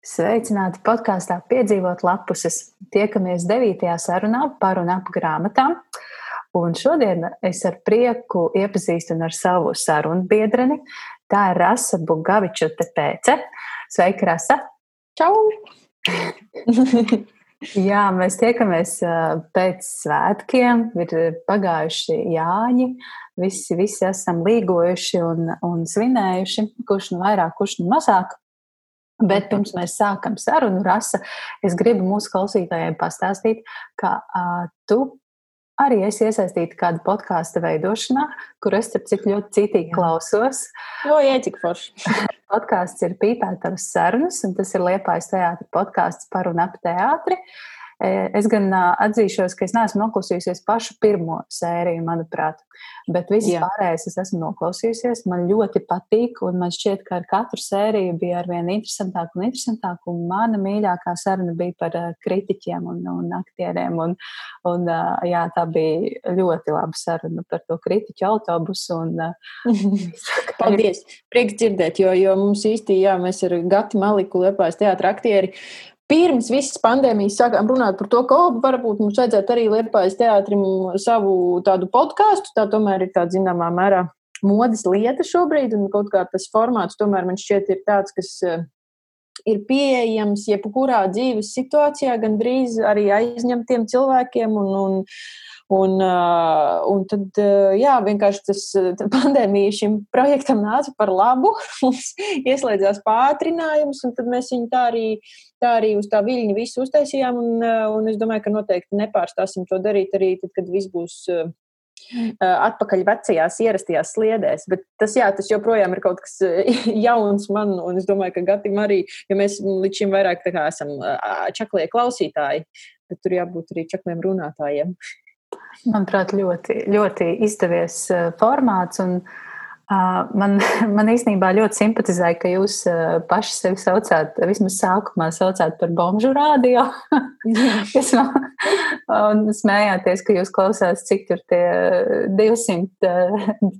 Sveicināti podkāstā Piedzīvot lapuses. Tiekamies 9. sarunā par un ap grāmatām. Un šodien es ar prieku iepazīstinu ar savu sarunu biedreni. Tā ir Rasa Bugavičute Pēce. Sveika, Rasa! Čau! Jā, mēs tiekamies pēc svētkiem. Ir pagājuši Jāņi. Visi, visi esam līgojuši un, un svinējuši, kurš nu vairāk, kurš nu mazāk. Bet pirms mēs sākam sarunu, Rasa, es gribu mūsu klausītājiem pastāstīt, ka uh, tu arī esi iesaistīta kāda podkāstu veidošanā, kur es starp citu ļoti citīgi klausos. Jo, jā, cik forši. Podkāsts ir Pīpētavas sarunas, un tas ir Liepājas teātra podkāsts par un ap teātri. Uh, Es gan atzīšos, ka es neesmu noklausījusies pašu pirmo sēriju, manuprāt, bet visas pārējās es esmu noklausījusies. Man ļoti patīk, un man šķiet, ka ar katru sēriju bija arvien interesantāk un interesantāk. Un mana mīļākā saruna bija par kritiķiem un, un aktieriem. Un, un, jā, tā bija ļoti laba saruna par to kritiķu autobusu. Un, Paldies! Prieks dzirdēt, jo, jo mums īsti, jā, mēs ar Gati Maliku Lepājas teātra aktieri pirms visas pandēmijas sākām runāt par to, ka oh, varbūt mums vajadzētu arī Lietuvājas teātrim savu tādu podkāstu. Tā tomēr ir tāda zināmā mērā modes lieta šobrīd, un kaut kā tas formāts tomēr man šķiet ir tāds, kas eh, ir pieejams jebkurā dzīves situācijā, gandrīz arī aizņemtiem cilvēkiem. Un, un, Un, un tad, jā, vienkārši tas pandēmija šim projektam nāca par labu. Mums ieslēdzās pātrinājums, un tad mēs viņu tā arī, tā arī uz tā viļņa visu uztaisījām. Un, un es domāju, ka noteikti nepārstāsim to darīt arī tad, kad viss būs. Atpakaļ vecajās, ierastajās sliedēs. Bet tas, jā, tas joprojām ir kaut kas jauns man, un es domāju, ka Gatim arī, jo mēs līdz šim vairāk esam čaklie klausītāji, bet tur jābūt arī čakliem runātājiem. Manuprāt, ļoti, ļoti izdevies eh, formāts. Un, uh, man, man īstenībā ļoti simpatizēja, ka jūs paši sevi saucāt, vismaz sākumā saucāt par bomžu rādio. un smējāties, ka jūs klausās, cik tur tie 200,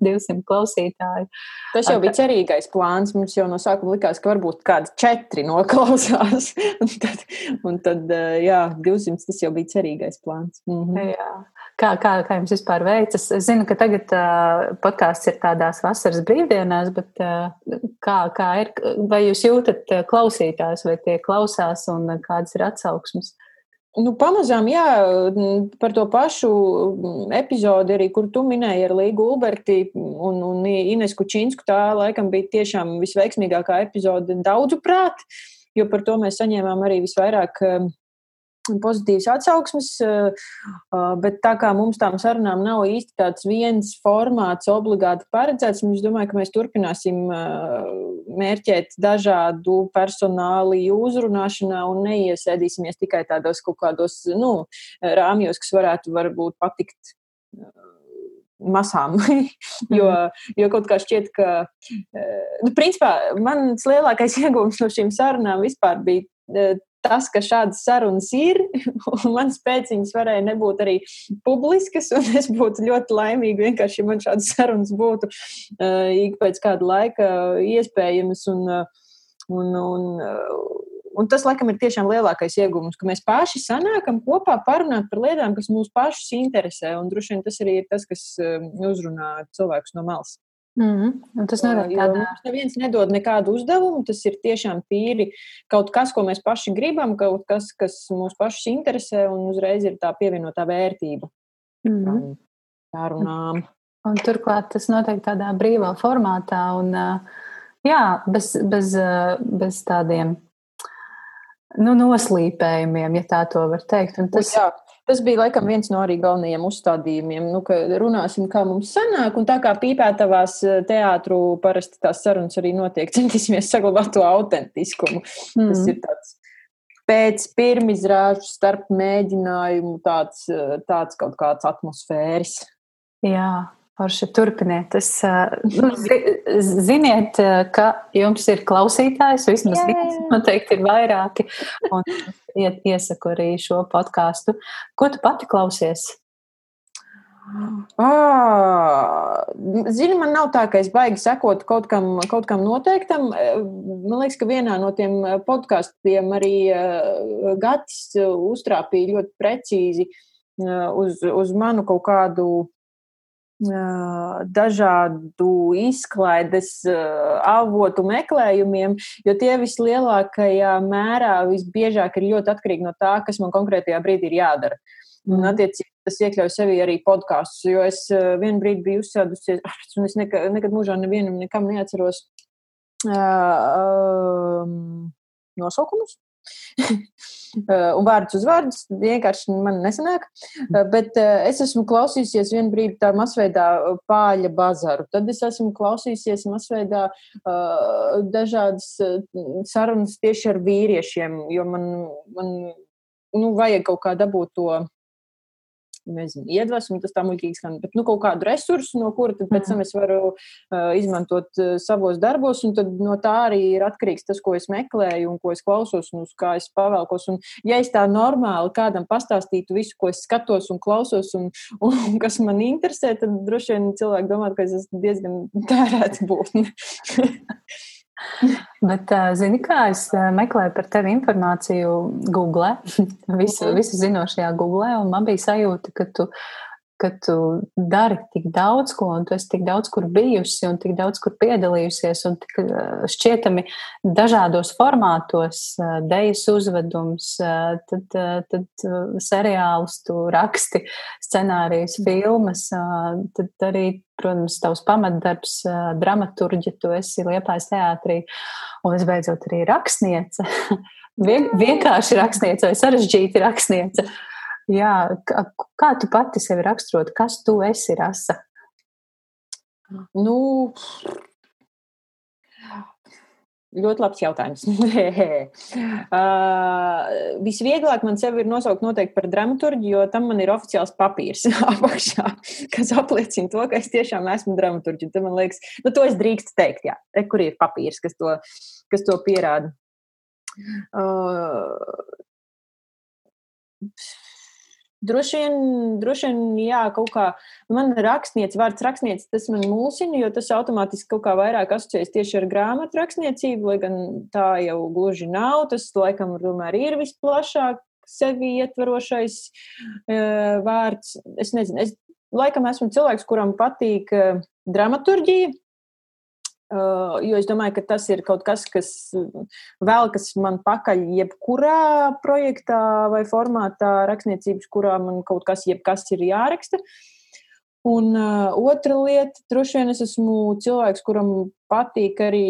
200 klausītāji. Tas jau bija cerīgais plāns. Mums jau no sākuma likās, ka varbūt kādi četri noklausās. un tad, un tad jā, 200 tas jau bija cerīgais plāns. Mhm. Jā. Kā, kā, kā jums vispār veicas? Es zinu, ka tagad uh, podkāsts ir tādās vasaras brīvdienās, bet uh, kā, kā ir? Vai jūs jūtat klausītājus, vai tie klausās un kādas ir atsauksmes? Nu, pamazām, jā, par to pašu epizodi, arī, kur tu minēji ar Līgu Ulberti un, un Ines Kučinsku, tā laikam bija tiešām visveiksmīgākā epizode daudzu prāt, jo par to mēs saņēmām arī visvairāk pozitīvas atsauksmes, eh, eh, bet tā kā mums tām sarunām nav īsti tāds viens formāts obligāti paredzēts, es domāju, ka mēs turpināsim eh, mērķēt dažādu personāliju uzrunāšanā un neiesēdīsimies tikai tādos kaut kādos nu, rāmjos, kas varētu varbūt patikt masām. jo, jo kaut kā šķiet, ka, nu, principā, mans lielākais iegūms no šīm sarunām vispār bija tas, ka šādas sarunas ir, un manas pēciņas varēja nebūt arī publiskas, un es būtu ļoti laimīga vienkārši, ja man šādas sarunas būtu uh, ik pēc kāda laika iespējamas. Un, uh, un, un, uh, Un tas, laikam, ir tiešām lielākais iegūms, ka mēs paši sanākam kopā parunāt par lietām, kas mūs pašus interesē. Un droši vien tas arī ir tas, kas uzrunā cilvēkus no malas. Mm, -hmm. tas notiek tādā veidā. Neviens nedod nekādu uzdevumu. Tas ir tiešām tīri kaut kas, ko mēs paši gribam, kaut kas, kas mūs pašus interesē, un uzreiz ir tā pievienotā vērtība. Mm -hmm. Tā runām. Un turklāt tas notiek tādā brīvā formātā un jā, bez, bez, bez tādiem nu, noslīpējumiem, ja tā to var teikt. Un tas, jā, Tas bija laikam viens no arī galvenajiem uzstādījumiem, nu, ka runāsim, kā mums sanāk, un tā kā pīpētavās eh, teātru parasti tās sarunas arī notiek, centīsimies saglabāt to autentiskumu. Mm. Tas ir tāds pēc pirmizrāžu starp mēģinājumu tāds, eh, tāds kaut kāds atmosfēris. Jā, Forši turpiniet. Es, nu, ziniet, ka jums ir klausītājs, vismaz viens, noteikti ir vairāki. Un iesaku arī šo podkāstu. Ko tu pati klausies? À, zini, man nav tā, ka es baigi sekot kaut kam, kaut kam noteiktam. Man liekas, ka vienā no tiem podkāstiem arī Gatis uztrāpīja ļoti precīzi uz, uz manu kaut kādu dažādu izklaides avotu meklējumiem, jo tie vislielākajā mērā visbiežāk ir ļoti atkarīgi no tā, kas man konkrētajā brīdī ir jādara. Un, mhm. attiecīgi, tas iekļauj sevī arī podkāstus, jo es vienu brīdi biju uzsēdusies, un es nekad, nekad mūžā nevienam nekam neatceros uh, um, nosaukumus. un vārdus uz vārdus vienkārši man nesanāk. Bet es esmu klausījusies vienu brīdi tā masveidā pāļa bazaru. Tad es esmu klausījusies masveidā dažādas sarunas tieši ar vīriešiem, jo man, man nu, vajag kaut kā dabūt to nezinu, iedvesmu, tas tā muļķīgi skan, bet nu, kaut kādu resursu, no kura tad pēc tam es varu uh, izmantot uh, savos darbos, un tad no tā arī ir atkarīgs tas, ko es meklēju un ko es klausos un uz kā es pavelkos. Un, ja es tā normāli kādam pastāstītu visu, ko es skatos un klausos un, un, un kas man interesē, tad droši vien cilvēki domā, ka es esmu diezgan tērēta būtne. Bet, zini, kā es meklēju par tevi informāciju Google, visu, mhm. visu zinošajā Google, un man bija sajūta, ka tu ka tu dari tik daudz ko, un tu esi tik daudz kur bijusi, un tik daudz kur piedalījusies, un tik šķietami dažādos formātos, dejas uzvedums, tad, tad seriālus tu raksti, scenārijus, filmas, tad arī, protams, tavs pamatdarbs, dramaturģi, tu esi Liepājas teātrī, un visbeidzot arī rakstniece. Vien, vienkārši rakstniece vai sarežģīti rakstniece. Jā, kā, tu pati sevi raksturot, kas tu esi rasa? Nu, Ļoti labs jautājums. uh, visvieglāk man sevi ir nosaukt noteikti par dramaturgu, jo tam man ir oficiāls papīrs apakšā, kas apliecina to, ka es tiešām esmu dramaturgs. Tad man liekas, nu, to es drīkstu teikt, jā, te, kur ir papīrs, kas to, kas to pierāda. Uh, Droši vien, droši vien, jā, kaut kā man rakstniece, vārds rakstniece, tas man mulsina, jo tas automātiski kaut kā vairāk asociējas tieši ar grāmatu rakstniecību, lai gan tā jau gluži nav. Tas, laikam, tomēr ir visplašāk sevi ietvarošais uh, vārds. Es nezinu, es laikam esmu cilvēks, kuram patīk uh, dramaturģija, Uh, jo es domāju, ka tas ir kaut kas, kas vēl kas man pakaļ jebkurā projektā vai formātā rakstniecības, kurā man kaut kas, jebkas ir jāraksta. Un uh, otra lieta, droši vien es esmu cilvēks, kuram patīk arī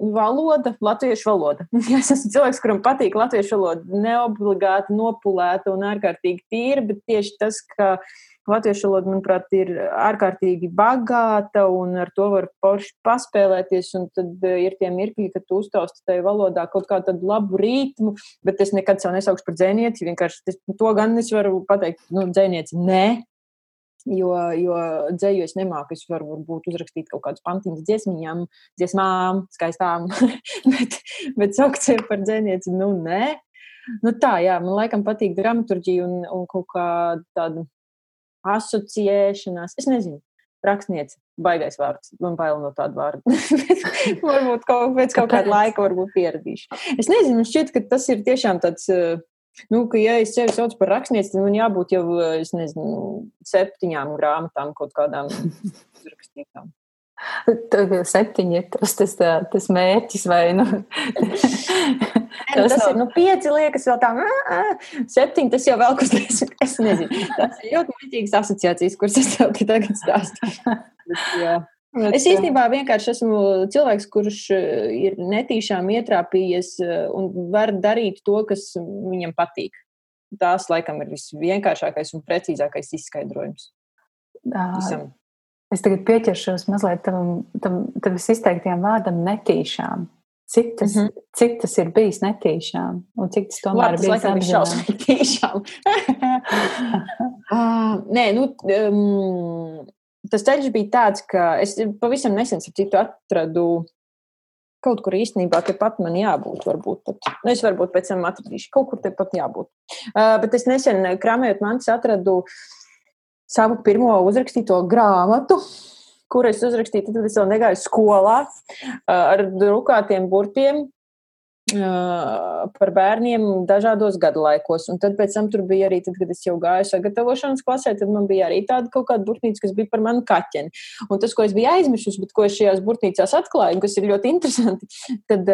valoda, latviešu valoda. es esmu cilvēks, kuram patīk latviešu valoda, neobligāti nopulēta un ārkārtīgi tīra, bet tieši tas, ka Latviešu valoda, manuprāt, ir ārkārtīgi bagāta un ar to var porši paspēlēties. Un tad eh, ir tie mirkļi, kad tu uztausti tajā valodā kaut kādu labu ritmu, bet es nekad sev nesaukšu par dzēnieci. Vienkārši to gan es varu pateikt, nu, dzēnieci nē. Jo, jo dzēju es nemāku. Es varu varbūt uzrakstīt kaut kādus pantiņus dziesmiņām, dziesmām, skaistām, bet, bet saukt sevi par dzēnieci, nu, nē. Nu, tā, jā, man laikam patīk dramaturģija un, un kaut kā tāda asociēšanās. Es nezinu, rakstniece, baigais vārds. Man bail no tāda vārda. varbūt kaut, pēc kaut kāda laika varbūt pieradīšu. Es nezinu, šķiet, ka tas ir tiešām tāds. Eh, nu, ka, ja es sevi saucu par rakstnieci, tad man jābūt jau, eh, es nezinu, septiņām grāmatām kaut kādām uzrakstītām. Septiņi ir tas, tas, tas mērķis, vai nu? Nu, tas, tas ir nu, pieci liekas, vēl tā, septiņi. Tas jau vēl kas tāds, es nezinu. Tas ir ļoti muļķīgas asociācijas, kuras es tev tagad stāstīju. Es īstenībā vienkārši esmu cilvēks, kurš ir netīšām ietrāpījies un var darīt to, kas viņam patīk. Tās, laikam, ir visvienkāršākais un precīzākais izskaidrojums. Visam. Es tagad pieķeršos mazliet tam, tam, tam izteiktajam vārdam netīšām. Cik tas, mm -hmm. cik tas ir bijis netīšām, un cik tas tomēr Labi, tas ir bijis netīšām? uh, nē, nu, um, tas ceļš bija tāds, ka es pavisam nesen atradu kaut kur īstenībā, ka pat man jābūt. Varbūt pat. Nu, es varbūt pēc tam atradīšu kaut kur te pat jābūt. Uh, bet es nesen krāmējot mantas atradu savu pirmo uzrakstīto grāmatu, kur es uzrakstīju, tad es vēl negāju skolā ar drukātiem burtiem par bērniem dažādos gadlaikos. Un tad tam bija arī, tad, kad es jau gāju sagatavošanas klasē, tad man bija arī tāda kaut kāda burtnīca, kas bija par manu kaķeni. Un tas, ko es biju aizmirsusi, bet ko es šajās burtnīcās atklāju, un kas ir ļoti interesanti, tad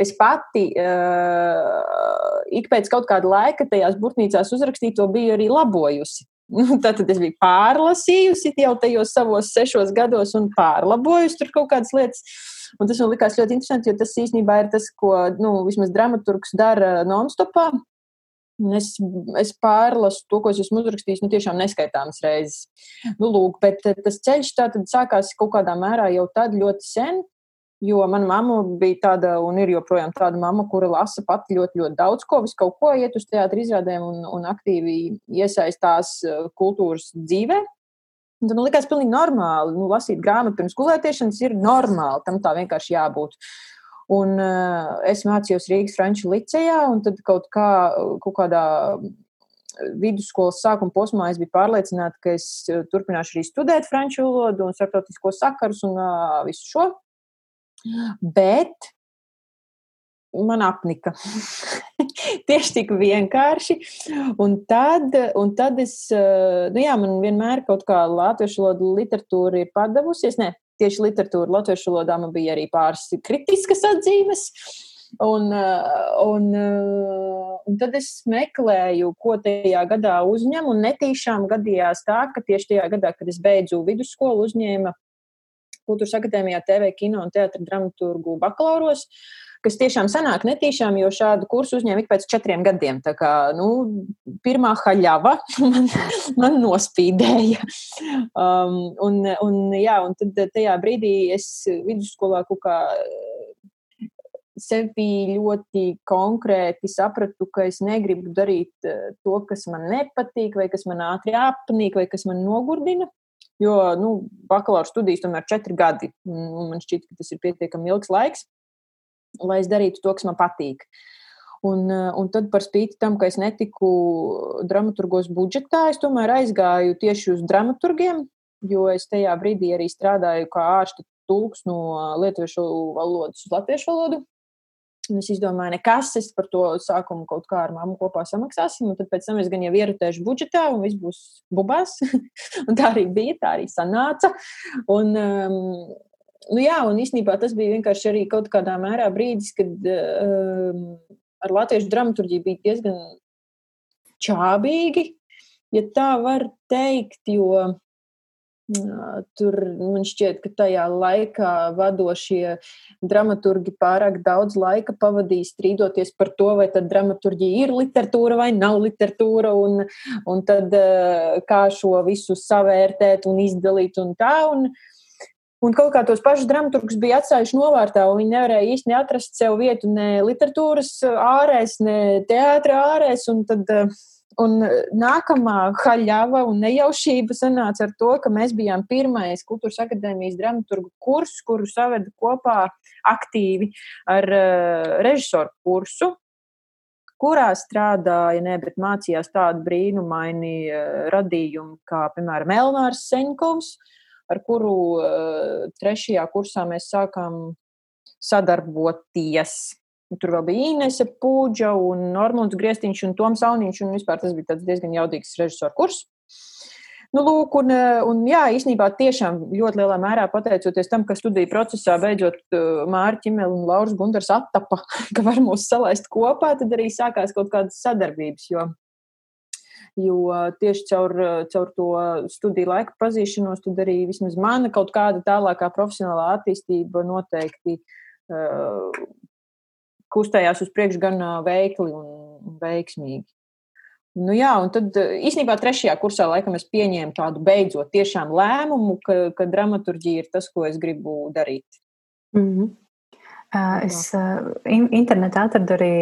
es pati uh, ik pēc kaut kāda laika tajās burtnīcās uzrakstīto biju arī labojusi. Tātad es biju pārlasījusi jau tajos savos sešos gados un pārlabojusi tur kaut kādas lietas. Un tas man likās ļoti interesanti, jo tas īstenībā ir tas, ko nu, vismaz dramaturgs dara non-stopā. Es, es pārlasu to, ko es esmu uzrakstījis, nu, tiešām neskaitāmas reizes. Nu, lūk, bet tas ceļš tā tad sākās kaut kādā mērā jau tad ļoti sen, jo mana mamma bija tāda, un ir joprojām tāda mamma, kura lasa pati ļoti, ļoti daudz ko, visu kaut ko, iet uz teātris izrādēm un, un aktīvi iesaistās eh, kultūras dzīvē. Un tad man likās pilnīgi normāli. Nu, lasīt grāmatu pirms gulētiešanas ir normāli. Tam tā vienkārši jābūt. Un uh, es mācījos Rīgas Franču licejā, un tad kaut, kā, kaut kādā vidusskolas sākuma posmā es biju pārliecināta, ka es turpināšu arī studēt franču valodu un starptautisko sakarus un uh, visu šo. Bet man apnika. Tieši tik vienkārši. Un tad, un tad es, eh, nu jā, man vienmēr kaut kā latviešu valoda literatūra ir padavusies. Nē, tieši literatūra latviešu valodā man bija arī pāris kritiskas atzīmes. Un, eh, un, eh, un tad es meklēju, ko tajā gadā uzņem, un netīšām gadījās tā, ka tieši tajā gadā, kad es beidzu vidusskolu, uzņēma Kultūras akadēmijā TV, kino un teātra dramaturgu bakalauros. Kas tiešām sanāk netīšām, jo šādu kursu uzņēma ik pēc četriem gadiem. Tā kā nu, pirmā haļava man, man nospīdēja. Um, un, un, jā, un tad tajā brīdī es vidusskolā kaut kā sevi ļoti konkrēti sapratu, ka es negribu darīt uh, to, kas man nepatīk, vai kas man ātri apnīk, vai kas man nogurdina. Jo nu, bakalaura studijas tomēr ir četri gadi, un man šķiet, ka tas ir pietiekami ilgs laiks lai es darītu to, kas man patīk. Un, eh, un tad, par spīti tam, ka es netiku dramaturgos budžetā, es tomēr aizgāju tieši uz dramaturgiem, jo es tajā brīdī arī strādāju kā ārsta tulks no lietuviešu valodas uz latviešu valodu. Un es izdomāju, nekas, es par to sākumu kaut kā ar mammu kopā samaksāsim, un tad pēc tam es gan jau ierutēšu budžetā, un viss būs bubās. tā arī bija, tā arī sanāca. Un, um, nu, jā, un īstenībā tas bija vienkārši arī kaut kādā mērā brīdis, kad um, ar latviešu dramaturgiju bija diezgan čābīgi, ja tā var teikt, jo tur man šķiet, ka tajā laikā vadošie dramaturgi pārāk daudz laika pavadīja strīdoties par to, vai tad dramaturgija ir literatūra vai nav literatūra, un, un tad uh, kā šo visu savērtēt un izdalīt un tā. Un, uh, Un kaut kā tos pašus dramaturgus bija atstājuši novārtā, un viņi nevarēja īsti atrast sev vietu ne literatūras ārēs, ne teātra ārēs. Tad un nākamā haļava un nejaušība sanāca ar to, ka mēs bijām pirmais kultūras akadēmijas dramaturgu kurs, kuru saveda kopā aktīvi ar uh, režisoru kursu, kurā strādāja, ne, bet mācījās tādu brīnumaini uh, radījumu kā, piemēram, Elnārs Seņkovs, ar kuru uh, trešajā kursā mēs sākām sadarboties. Tur vēl bija Inese Pūģa un Normons Griestiņš un Toms Auniņš, un vispār tas bija diezgan jaudīgs režisoru kurs. Nu, lūk, un, eh, un jā, īstenībā tiešām ļoti lielā mērā pateicoties tam, ka studiju procesā beidzot eh, Mārķa Čimela un Lauris Gundars attapa, ka var mūs salaist kopā, tad arī sākās kaut kādas sadarbības, jo Jo tieši caur, caur to studiju laiku pazīšanos, tad arī vismaz mana kaut kāda tālākā profesionālā attīstība noteikti uh, kustējās uz priekšu gan veikli un veiksmīgi. Nu, jā, un tad īstenībā trešajā kursā laikam es pieņēmu tādu beidzot tiešām lēmumu, ka, ka dramaturģija ir tas, ko es gribu darīt. Mm -hmm. Es internetā atradu arī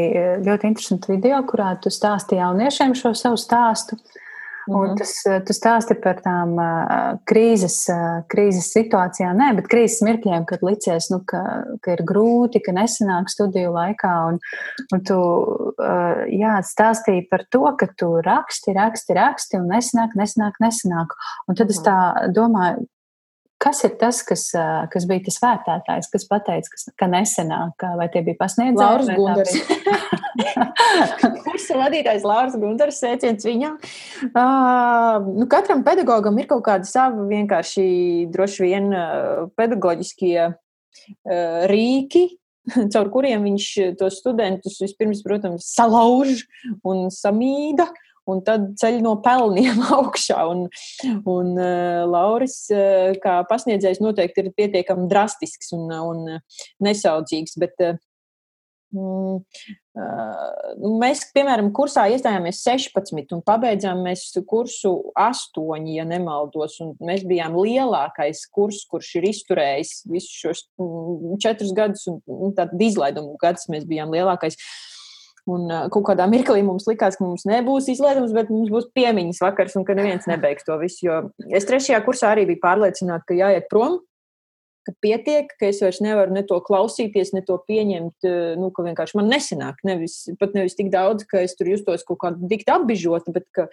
ļoti interesantu video, kurā tu stāstīji jauniešiem šo savu stāstu. Un mm -hmm. tas, tu stāsti par tām uh, krīzes, uh, krīzes situācijām, nē, bet krīzes mirkļiem, kad licies, nu, ka, ka ir grūti, ka nesanāk studiju laikā. Un, un tu jā, stāstīji par to, ka tu raksti, raksti, raksti un nesanāk, nesanāk, nesanāk. Un tad mm -hmm. es mhm. tā domāju, Kas ir tas, kas, kas bija tas vērtētājs, kas pateica, kas, ka nesenāk, vai tie bija pasniedzēji? Lauris Gundars. Kursa vadītājs Lauris Gundars, sveiciens viņam. Uh, nu, katram pedagogam ir kaut kāda sava vienkārši droši vien uh, pedagoģiskie uh, rīki, caur kuriem viņš tos studentus vispirms, protams, salauž un samīda un tad ceļ no pelniem augšā. Un, un uh, Lauris, uh, kā pasniedzējs, noteikti ir pietiekami drastisks un, un nesaudzīgs. Bet, uh, Mm, uh, mēs, piemēram, kursā iestājāmies 16 un pabeidzām mēs kursu 8, ja nemaldos. Mēs bijām lielākais kurs, kurš ir izturējis visus šos 4 mm, gadus, un tādu izlaidumu gadus mēs bijām lielākais. Un kaut kādā mirklī mums likās, ka mums nebūs izlaidums, bet mums būs piemiņas vakars un ka neviens nebeigs to visu. Jo es trešajā kursā arī biju pārliecināta, ka jāiet prom ka pietiek, ka es vairs nevaru ne to klausīties, ne to pieņemt, eh, nu, ka vienkārši man nesanāk. Nevis, pat nevis tik daudz, ka es tur justos kaut kāda dikta apbižota, bet ka,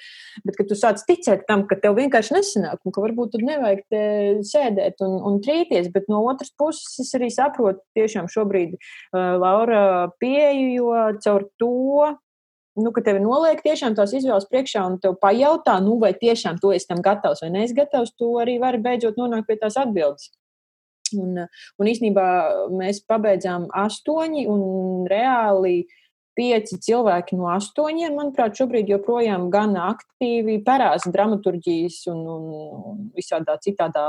bet ka tu sāc ticēt tam, ka tev vienkārši nesanāk un ka varbūt tur nevajag sēdēt un, un trīties. Bet no otras puses es arī saprotu tiešām šobrīd uh, Laura pieeju, jo caur to nu, ka tevi noliek tiešām tās izvēles priekšā un te pajautā, nu, vai tiešām tu esi tam gatavs vai neesi gatavs, tu arī vari beidzot nonākt pie tās atbildes. Un, un īsnībā mēs pabeidzām astoņi un reāli pieci cilvēki no astoņiem, manuprāt, šobrīd joprojām gan aktīvi parās dramaturģijas un, un, visādā citādā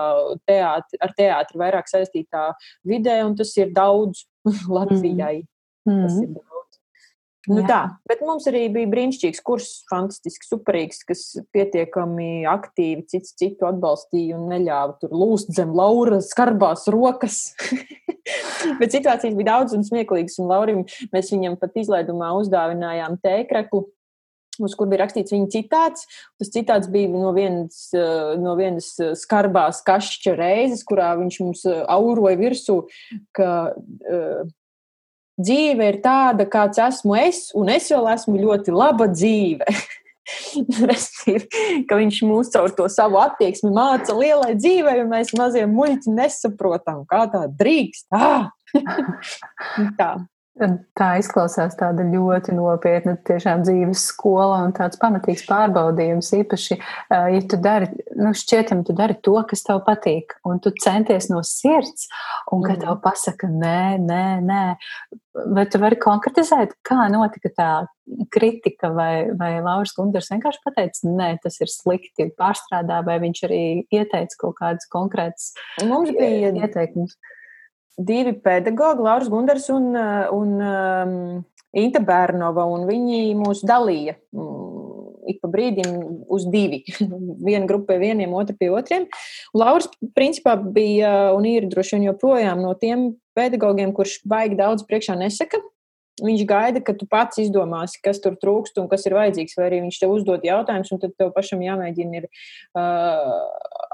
teātri, ar teātri vairāk saistītā vidē, un tas ir daudz Latvijai. Mm. Tas ir. Nu, Jā. tā, bet mums arī bija brīnišķīgs kurs, fantastisks, superīgs, kas pietiekami aktīvi cits citu atbalstīja un neļāva tur lūst zem Laura skarbās rokas. bet situācijas bija daudz un smieklīgas, un Laurim mēs viņam pat izlaidumā uzdāvinājām tēkreklu, uz kur bija rakstīts viņa citāts. Tas citāts bija no vienas, no vienas skarbās kašķa reizes, kurā viņš mums auroja virsū, ka uh, dzīve ir tāda, kāds esmu es, un es vēl esmu ļoti laba dzīve. Restīvi, ka viņš mūs caur to savu attieksmi māca lielai dzīvei, un mēs mazie muļķi nesaprotam, kā tā drīkst. Ah! tā. Tā izklausās tāda ļoti nopietna, tiešām dzīves skola un tāds pamatīgs pārbaudījums. Īpaši, ja tu dari, nu, šķietam, tu dari to, kas tev patīk, un tu centies no sirds, un kad mm. tev pasaka, nē, nē, nē, vai tu vari konkretizēt, kā notika tā kritika, vai, vai Lauris Gundars vienkārši pateica, nē, tas ir slikti, pārstrādā, vai viņš arī ieteica kaut kādus konkrētus ieteikumus divi pedagogi, Lauris Gundars un, uh, un um, Inta Bērnova, un viņi mūs dalīja um, ik pa brīdim uz divi. Viena grupa pie vieniem, otra pie otriem. Lauris, principā, bija un ir droši vien joprojām no tiem pedagogiem, kurš baigi daudz priekšā nesaka. Viņš gaida, ka tu pats izdomāsi, kas tur trūkst un kas ir vajadzīgs, vai arī viņš tev uzdod jautājumus, un tad tev pašam jāmēģina ir, uh,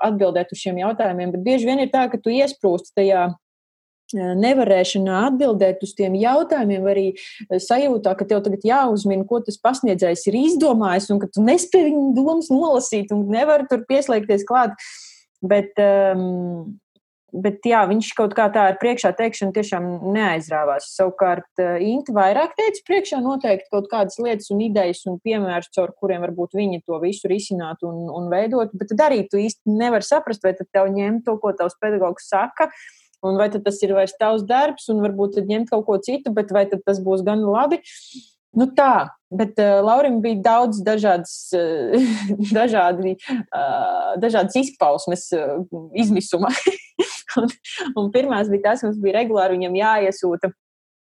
atbildēt uz šiem jautājumiem. Bet bieži vien ir tā, ka tu iesprūsti tajā nevarēšanā atbildēt uz tiem jautājumiem, vai arī sajūtā, ka tev tagad jāuzmina, ko tas pasniedzējs ir izdomājis, un ka tu nespēji viņa domas nolasīt un nevari tur pieslēgties klāt. Bet, um, bet jā, viņš kaut kā tā ar priekšā teikšanu tiešām neaizrāvās. Savukārt Inta vairāk teica priekšā noteikti kaut kādas lietas un idejas un piemērus, caur kuriem varbūt viņi to visu risinātu un, un veidotu, bet tad arī tu īsti nevari saprast, vai tad tev ņem to, ko tavs pedagogs saka, Un vai tas ir vairs tavs darbs, un varbūt ņemt kaut ko citu, bet vai tas būs gan labi? Nu tā, bet uh, Laurim bija daudz dažādas, uh, dažādi, uh, dažādas izpausmes uh, izmisuma. un, un pirmās bija tas, ka mums bija regulāri jāiesūta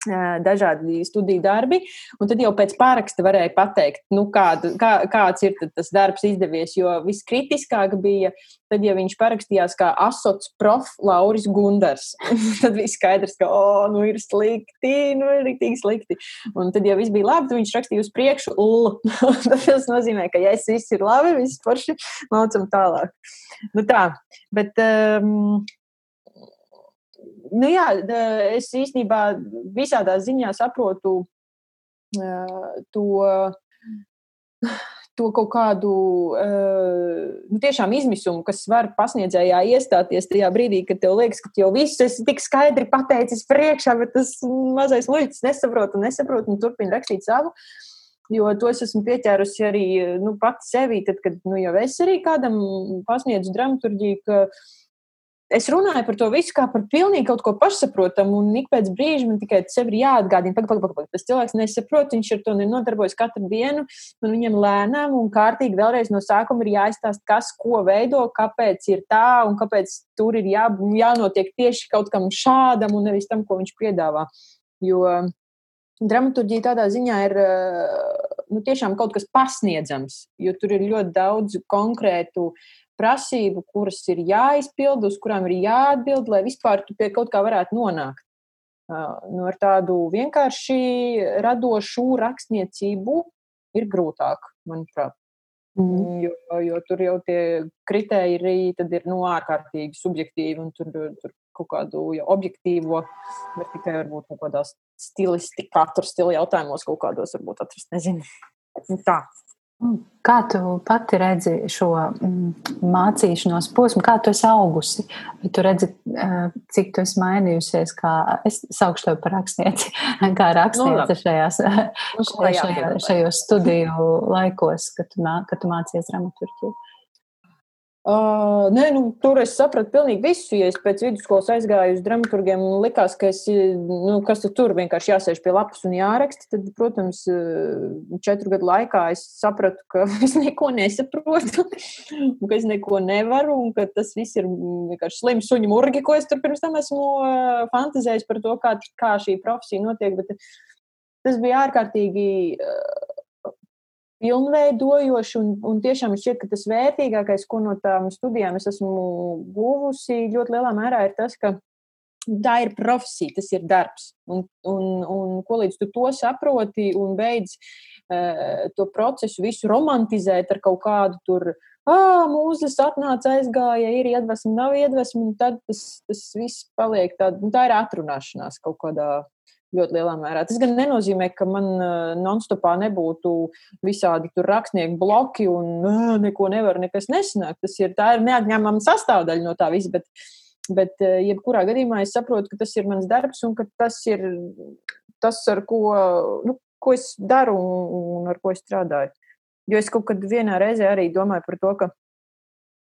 dažādi studiju darbi, un tad jau pēc pāraksta varēja pateikt, nu, kāda, kā, kāds ir tas darbs izdevies. Jo viskritiskāk bija, tad, ja viņš parakstījās kā asots prof. Lauris Gundars, tad viss skaidrs, ka, o, nu, ir slikti, nu, ir rīktīgi slikti. Un tad, ja viss bija labi, tad viņš rakstīja uz priekšu, l. tas nozīmē, ka, ja viss ir labi, viss forši, laucam tālāk. Nu, tā, bet. Um, nu, jā, es īstenībā visādā ziņā saprotu to, to kaut kādu nu, tiešām izmisumu, kas var pasniedzējā iestāties tajā brīdī, kad tev liekas, ka jau viss esi tik skaidri pateicis priekšā, bet tas mazais muļķis nesaprot un nesaprot un turpina rakstīt savu. Jo to es esmu pieķērusi arī nu, pati sevī, tad, kad nu, jau es arī kādam pasniedzu dramaturģiju, ka uh, es runāju par to visu kā par pilnīgi kaut ko pašsaprotamu, un ik pēc brīža man tikai sev ir jāatgādina, ka pag, pag, pag, tas cilvēks nesaprot, viņš ar to nenodarbojas katru dienu, un viņam lēnām un kārtīgi vēlreiz no sākuma ir jāizstāst, kas ko veido, kāpēc ir tā, un kāpēc tur ir jā, jānotiek tieši kaut kam šādam, un nevis tam, ko viņš piedāvā. Jo dramaturģija tādā ziņā ir nu, tiešām kaut kas pasniedzams, jo tur ir ļoti daudz konkrētu prasību, kuras ir jāizpild, uz kurām ir jāatbild, lai vispār tu pie kaut kā varētu nonākt. Nu, ar tādu vienkārši radošu rakstniecību ir grūtāk, manuprāt. Mm. Jo, jo tur jau tie kriteriji ir nu, ārkārtīgi subjektīvi, un tur, tur kaut kādu ja, objektīvo, bet tikai varbūt kaut kādā stilistikā, katru stilu jautājumos kaut kādos varbūt atrast, nezinu. Nu, tā. Kā tu pati redzi šo mm, mācīšanos posmu, kā tu esi augusi? Vai tu redzi, eh, cik tu esi mainījusies, kā es saukšu tevi par rakstnieci, kā rakstniece nu, šajās, nu, šajā, šajos studiju laikos, kad tu, kad tu mācies dramaturģiju? Uh, nē, nu, tur es sapratu pilnīgi visu. Ja es pēc vidusskolas aizgāju uz dramaturgiem, likās, ka es, nu, kas tur vienkārši jāsēž pie lapas un jāraksta. Tad, protams, četru gadu laikā es sapratu, ka es neko nesaprotu, ka es neko nevaru un ka tas viss ir vienkārši slims suņu murgi, ko es tur pirms tam esmu fantazējis par to, kā, kā šī profesija notiek. Bet tas bija ārkārtīgi pilnveidojoši. Un, un tiešām šķiet, ka tas vērtīgākais, ko no tām studijām es esmu guvusi, ļoti lielā mērā ir tas, ka tā ir profesija, tas ir darbs. Un, un, un ko līdz tu to saproti un beidz uh, to procesu visu romantizēt ar kaut kādu tur. Ah, mūzis atnāca, aizgāja, ir iedvesma, nav iedvesma, un tad tas, tas viss paliek tāds, nu, tā ir atrunāšanās kaut kādā ļoti lielā mērā. Tas gan nenozīmē, ka man nonstopā nebūtu visādi tur rakstnieku bloki un neko nevar, nekas nesanāk. Tas ir, ir neatņemama sastāvdaļa no tā visa. Bet, bet jebkurā gadījumā es saprotu, ka tas ir mans darbs un ka tas ir tas, ar ko, nu, ko es daru un ar ko es strādāju. Jo es kaut kad vienā reizē arī domāju par to, ka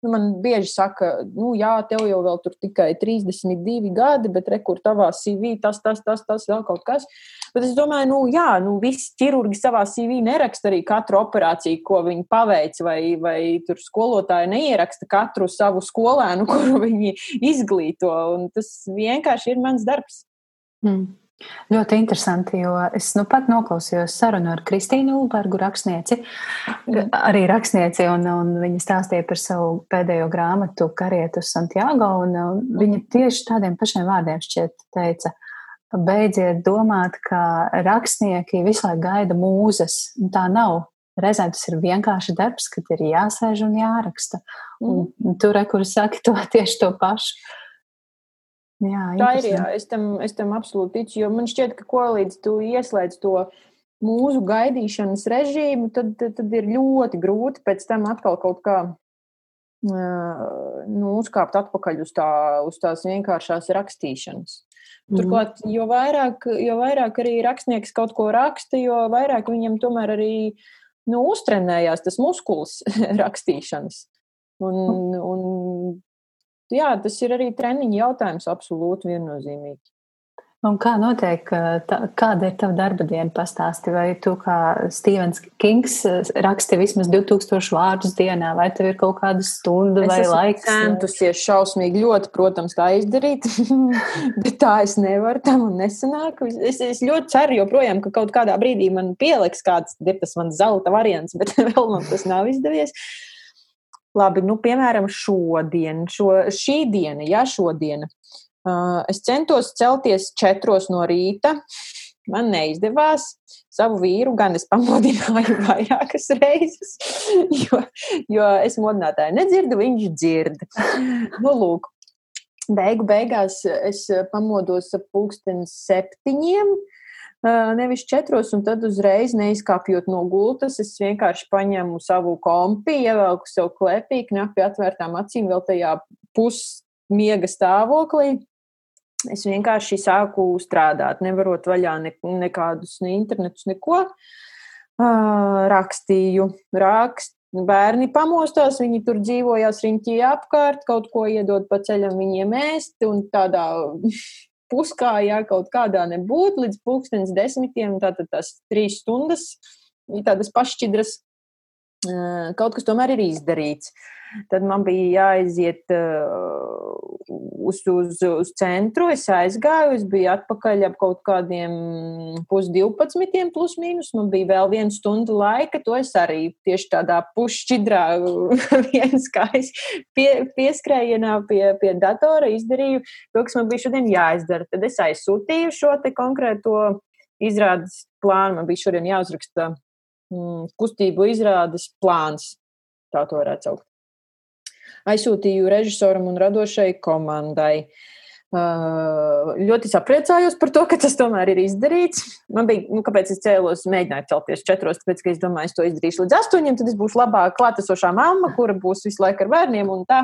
Nu, man bieži saka, nu, jā, tev jau vēl tur tikai 32 gadi, bet rekur tavā CV tas, tas, tas, tas, vēl kaut kas. Bet es domāju, nu, jā, nu, visi ķirurgi savā CV neraksta arī katru operāciju, ko viņi paveic, vai, vai tur skolotāji neieraksta katru savu skolēnu, kuru viņi izglīto. Un tas vienkārši ir mans darbs. Mm. Ļoti interesanti, jo es nu pat noklausījos sarunu ar Kristīnu Ulbergu, rakstnieci, arī rakstnieci, un, un viņa stāstīja par savu pēdējo grāmatu Karietu Santiago, un, un viņa tieši tādiem pašiem vārdiem šķiet teica, beidziet domāt, ka rakstnieki visu laiku gaida mūzes, un tā nav. Reizēm tas ir vienkārši darbs, kad ir jāsēž un jāraksta. Un, un tur, kur saki to tieši to pašu. Jā, tā ir. Jā, es, tam, es tam absolūti ticu. Jo man šķiet, ka ko līdz tu ieslēdz to mūsu gaidīšanas režīmu, tad, tad, tad ir ļoti grūti pēc tam atkal kaut kā nu, uzkāpt atpakaļ uz, tā, uz tās vienkāršās rakstīšanas. Mhm. Turklāt, jo vairāk, jo vairāk arī rakstnieks kaut ko raksta, jo vairāk viņam tomēr arī nu, uztrenējās tas muskulis rakstīšanas. Un, un jā, tas ir arī treniņa jautājums, absolūti viennozīmīgi. Un kā notiek, tā, kāda ir tava darba diena? Pastāsti, vai tu kā Stevens Kings raksti vismaz 2000 vārdus dienā, vai tev ir kaut kāda stunda es vai laiks? Es centusies šausmīgi ļoti, protams, tā izdarīt, bet tā es nevaru, tam un nesanāk. Es, es ļoti ceru joprojām, ka kaut kādā brīdī man pieliks kāds, tas mans zelta variants, bet vēl man tas nav izdevies. Labi, nu, piemēram, šodien, šo, šī diena, ja šodiena. Es centos celties četros no rīta. Man neizdevās. Savu vīru gan es pamodināju vairākas reizes, jo, jo es modinātāju nedzirdu, viņš dzird. Nu, lūk, beigu beigās es pamodos ap pulksteni septiņiem, nevis četros, un tad uzreiz neizkāpjot no gultas, es vienkārši paņemu savu kompi, ievelku sev klēpī, knapi atvērtām acīm vēl tajā pusmiega stāvoklī Es vienkārši sāku strādāt, nevarot vaļā ne, nekādus ne internetus, neko. Uh, rakstīju, rakst, bērni pamostās, viņi tur dzīvojās riņķī apkārt, kaut ko iedod pa ceļam viņiem ēst, un tādā puskājā kaut kādā nebūt līdz pulkstenis desmitiem, tātad tās trīs stundas, tādas pašķidras, kaut kas tomēr ir izdarīts. Tad man bija jāaiziet uh, uz, uz, uz centru. Es aizgāju, es biju atpakaļ ap kaut kādiem pusdivpadsmitiem, plus mīnus. Man bija vēl viena stunda laika. To es arī tieši tādā pušķidrā, viens kājas pie, pieskrējienā pie, pie datora izdarīju to, kas man bija šodien jāizdara. Tad es aizsūtīju šo konkrēto izrādes plānu. Man bija šodien jāuzraksta mm, kustību izrādes plāns. Tā to varētu saukt aizsūtīju režisoram un radošai komandai. Uh, ļoti sapriecājos par to, ka tas tomēr ir izdarīts. Man bija, nu, kāpēc es cēlos, mēģināju celties četros, tāpēc, ka es domāju, es to izdarīšu līdz astoņiem, tad es būšu labāk klātesošā mamma, kura būs visu laiku ar bērniem, un tā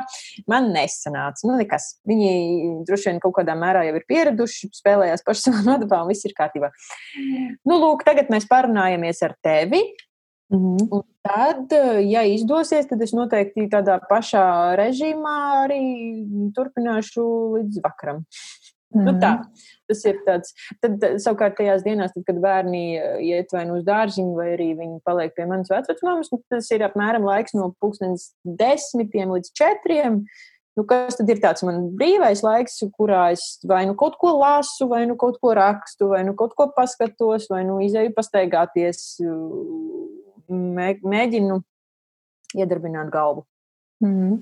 man nesanāca. Nu, nekas. Viņi droši vien kaut kādā mērā jau ir pieraduši, spēlējās paši savā nodabā, un viss ir kārtībā. Nu, lūk, tagad mēs parunājamies ar tevi. -hmm. Un tad, ja izdosies, tad es noteikti tādā pašā režīmā arī turpināšu līdz vakaram. Mm nu, tā, tas ir tāds. Tad, savukārt, tajās dienās, tad, kad bērni iet vai nu uz dārziņu, vai arī viņi paliek pie manas vecmāmas, nu, tas ir apmēram laiks no pusdienas desmitiem līdz četriem. Nu, kas tad ir tāds man brīvais laiks, kurā es vai nu kaut ko lasu, vai nu kaut ko rakstu, vai nu kaut ko paskatos, vai nu izēju pastaigāties mēģinu iedarbināt galvu. Mm -hmm.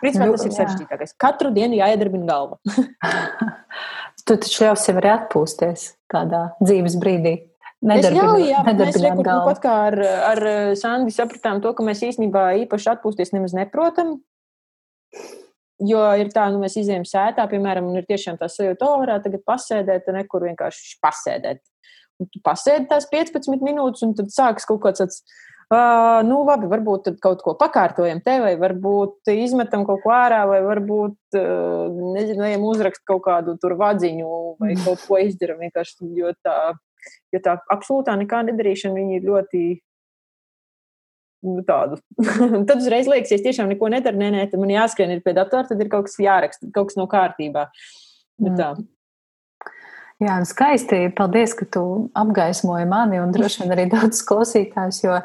Principā tas ir sarežģītākais. Katru dienu jāiedarbina galva. tu taču ļauj sev arī atpūsties kādā dzīves brīdī. Nedarbināt, jā, mēs reku, pat kā ar, ar Sandi sapratām to, ka mēs īstenībā īpaši atpūsties nemaz neprotam. Jo ir tā, nu, mēs izējām sētā, piemēram, un ir tiešām tā sajūta, o, varētu tagad pasēdēt, nekur vienkārši pasēdēt. Un tu pasēdi tās 15 minūtes, un tad sākas kaut kāds tāds. Uh, nu, labi, varbūt kaut ko pakārtojam te, vai varbūt izmetam kaut ko ārā, vai varbūt, uh, nezinu, ejam uzrakst kaut kādu tur vadziņu, vai mm. kaut ko izdarām vienkārši, jo tā, jo tā absolūtā nekā nedarīšana, viņi ir ļoti nu, tādu. tad uzreiz liekas, ja es tiešām neko nedaru, nē, nē, tad man jāskrien ir pie datora, tad ir kaut kas jāraksta, kaut kas nav kārtībā. Nu, tā. Jā, nu skaisti. Paldies, ka tu apgaismoji mani un droši vien arī daudz klausītājus, jo,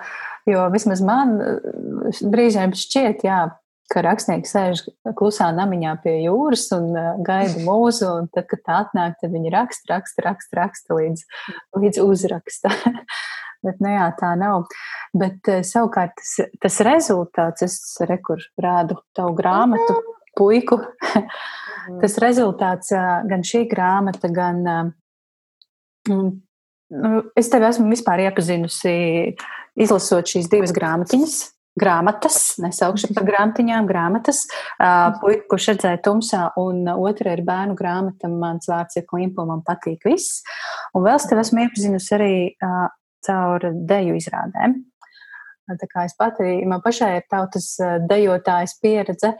jo vismaz man eh, brīžiem šķiet, jā, ka rakstnieks sēž klusā namiņā pie jūras un uh, gaida mūzu, un tad, kad tā atnāk, tad viņi raksta, raksta, raksta, raksta līdz, līdz uzraksta. Bet, nu jā, tā nav. Bet uh, savukārt tas, tas rezultāts, es rekur rādu tavu grāmatu, puiku. Tas rezultāts, gan šī grāmata, gan nu, es tevi esmu vispār iepazinusi, izlasot šīs divas grāmatiņas. Grāmatas, nesaukšu par grāmatiņām, grāmatas, puika, kurš redzēja tumsā, un otra ir bērnu grāmata, mans vārds ir klimpa, man patīk viss. Un vēl es tevi esmu iepazinusi arī caur deju izrādēm. Tā kā es pati, man pašai ir tautas dejotājas pieredze,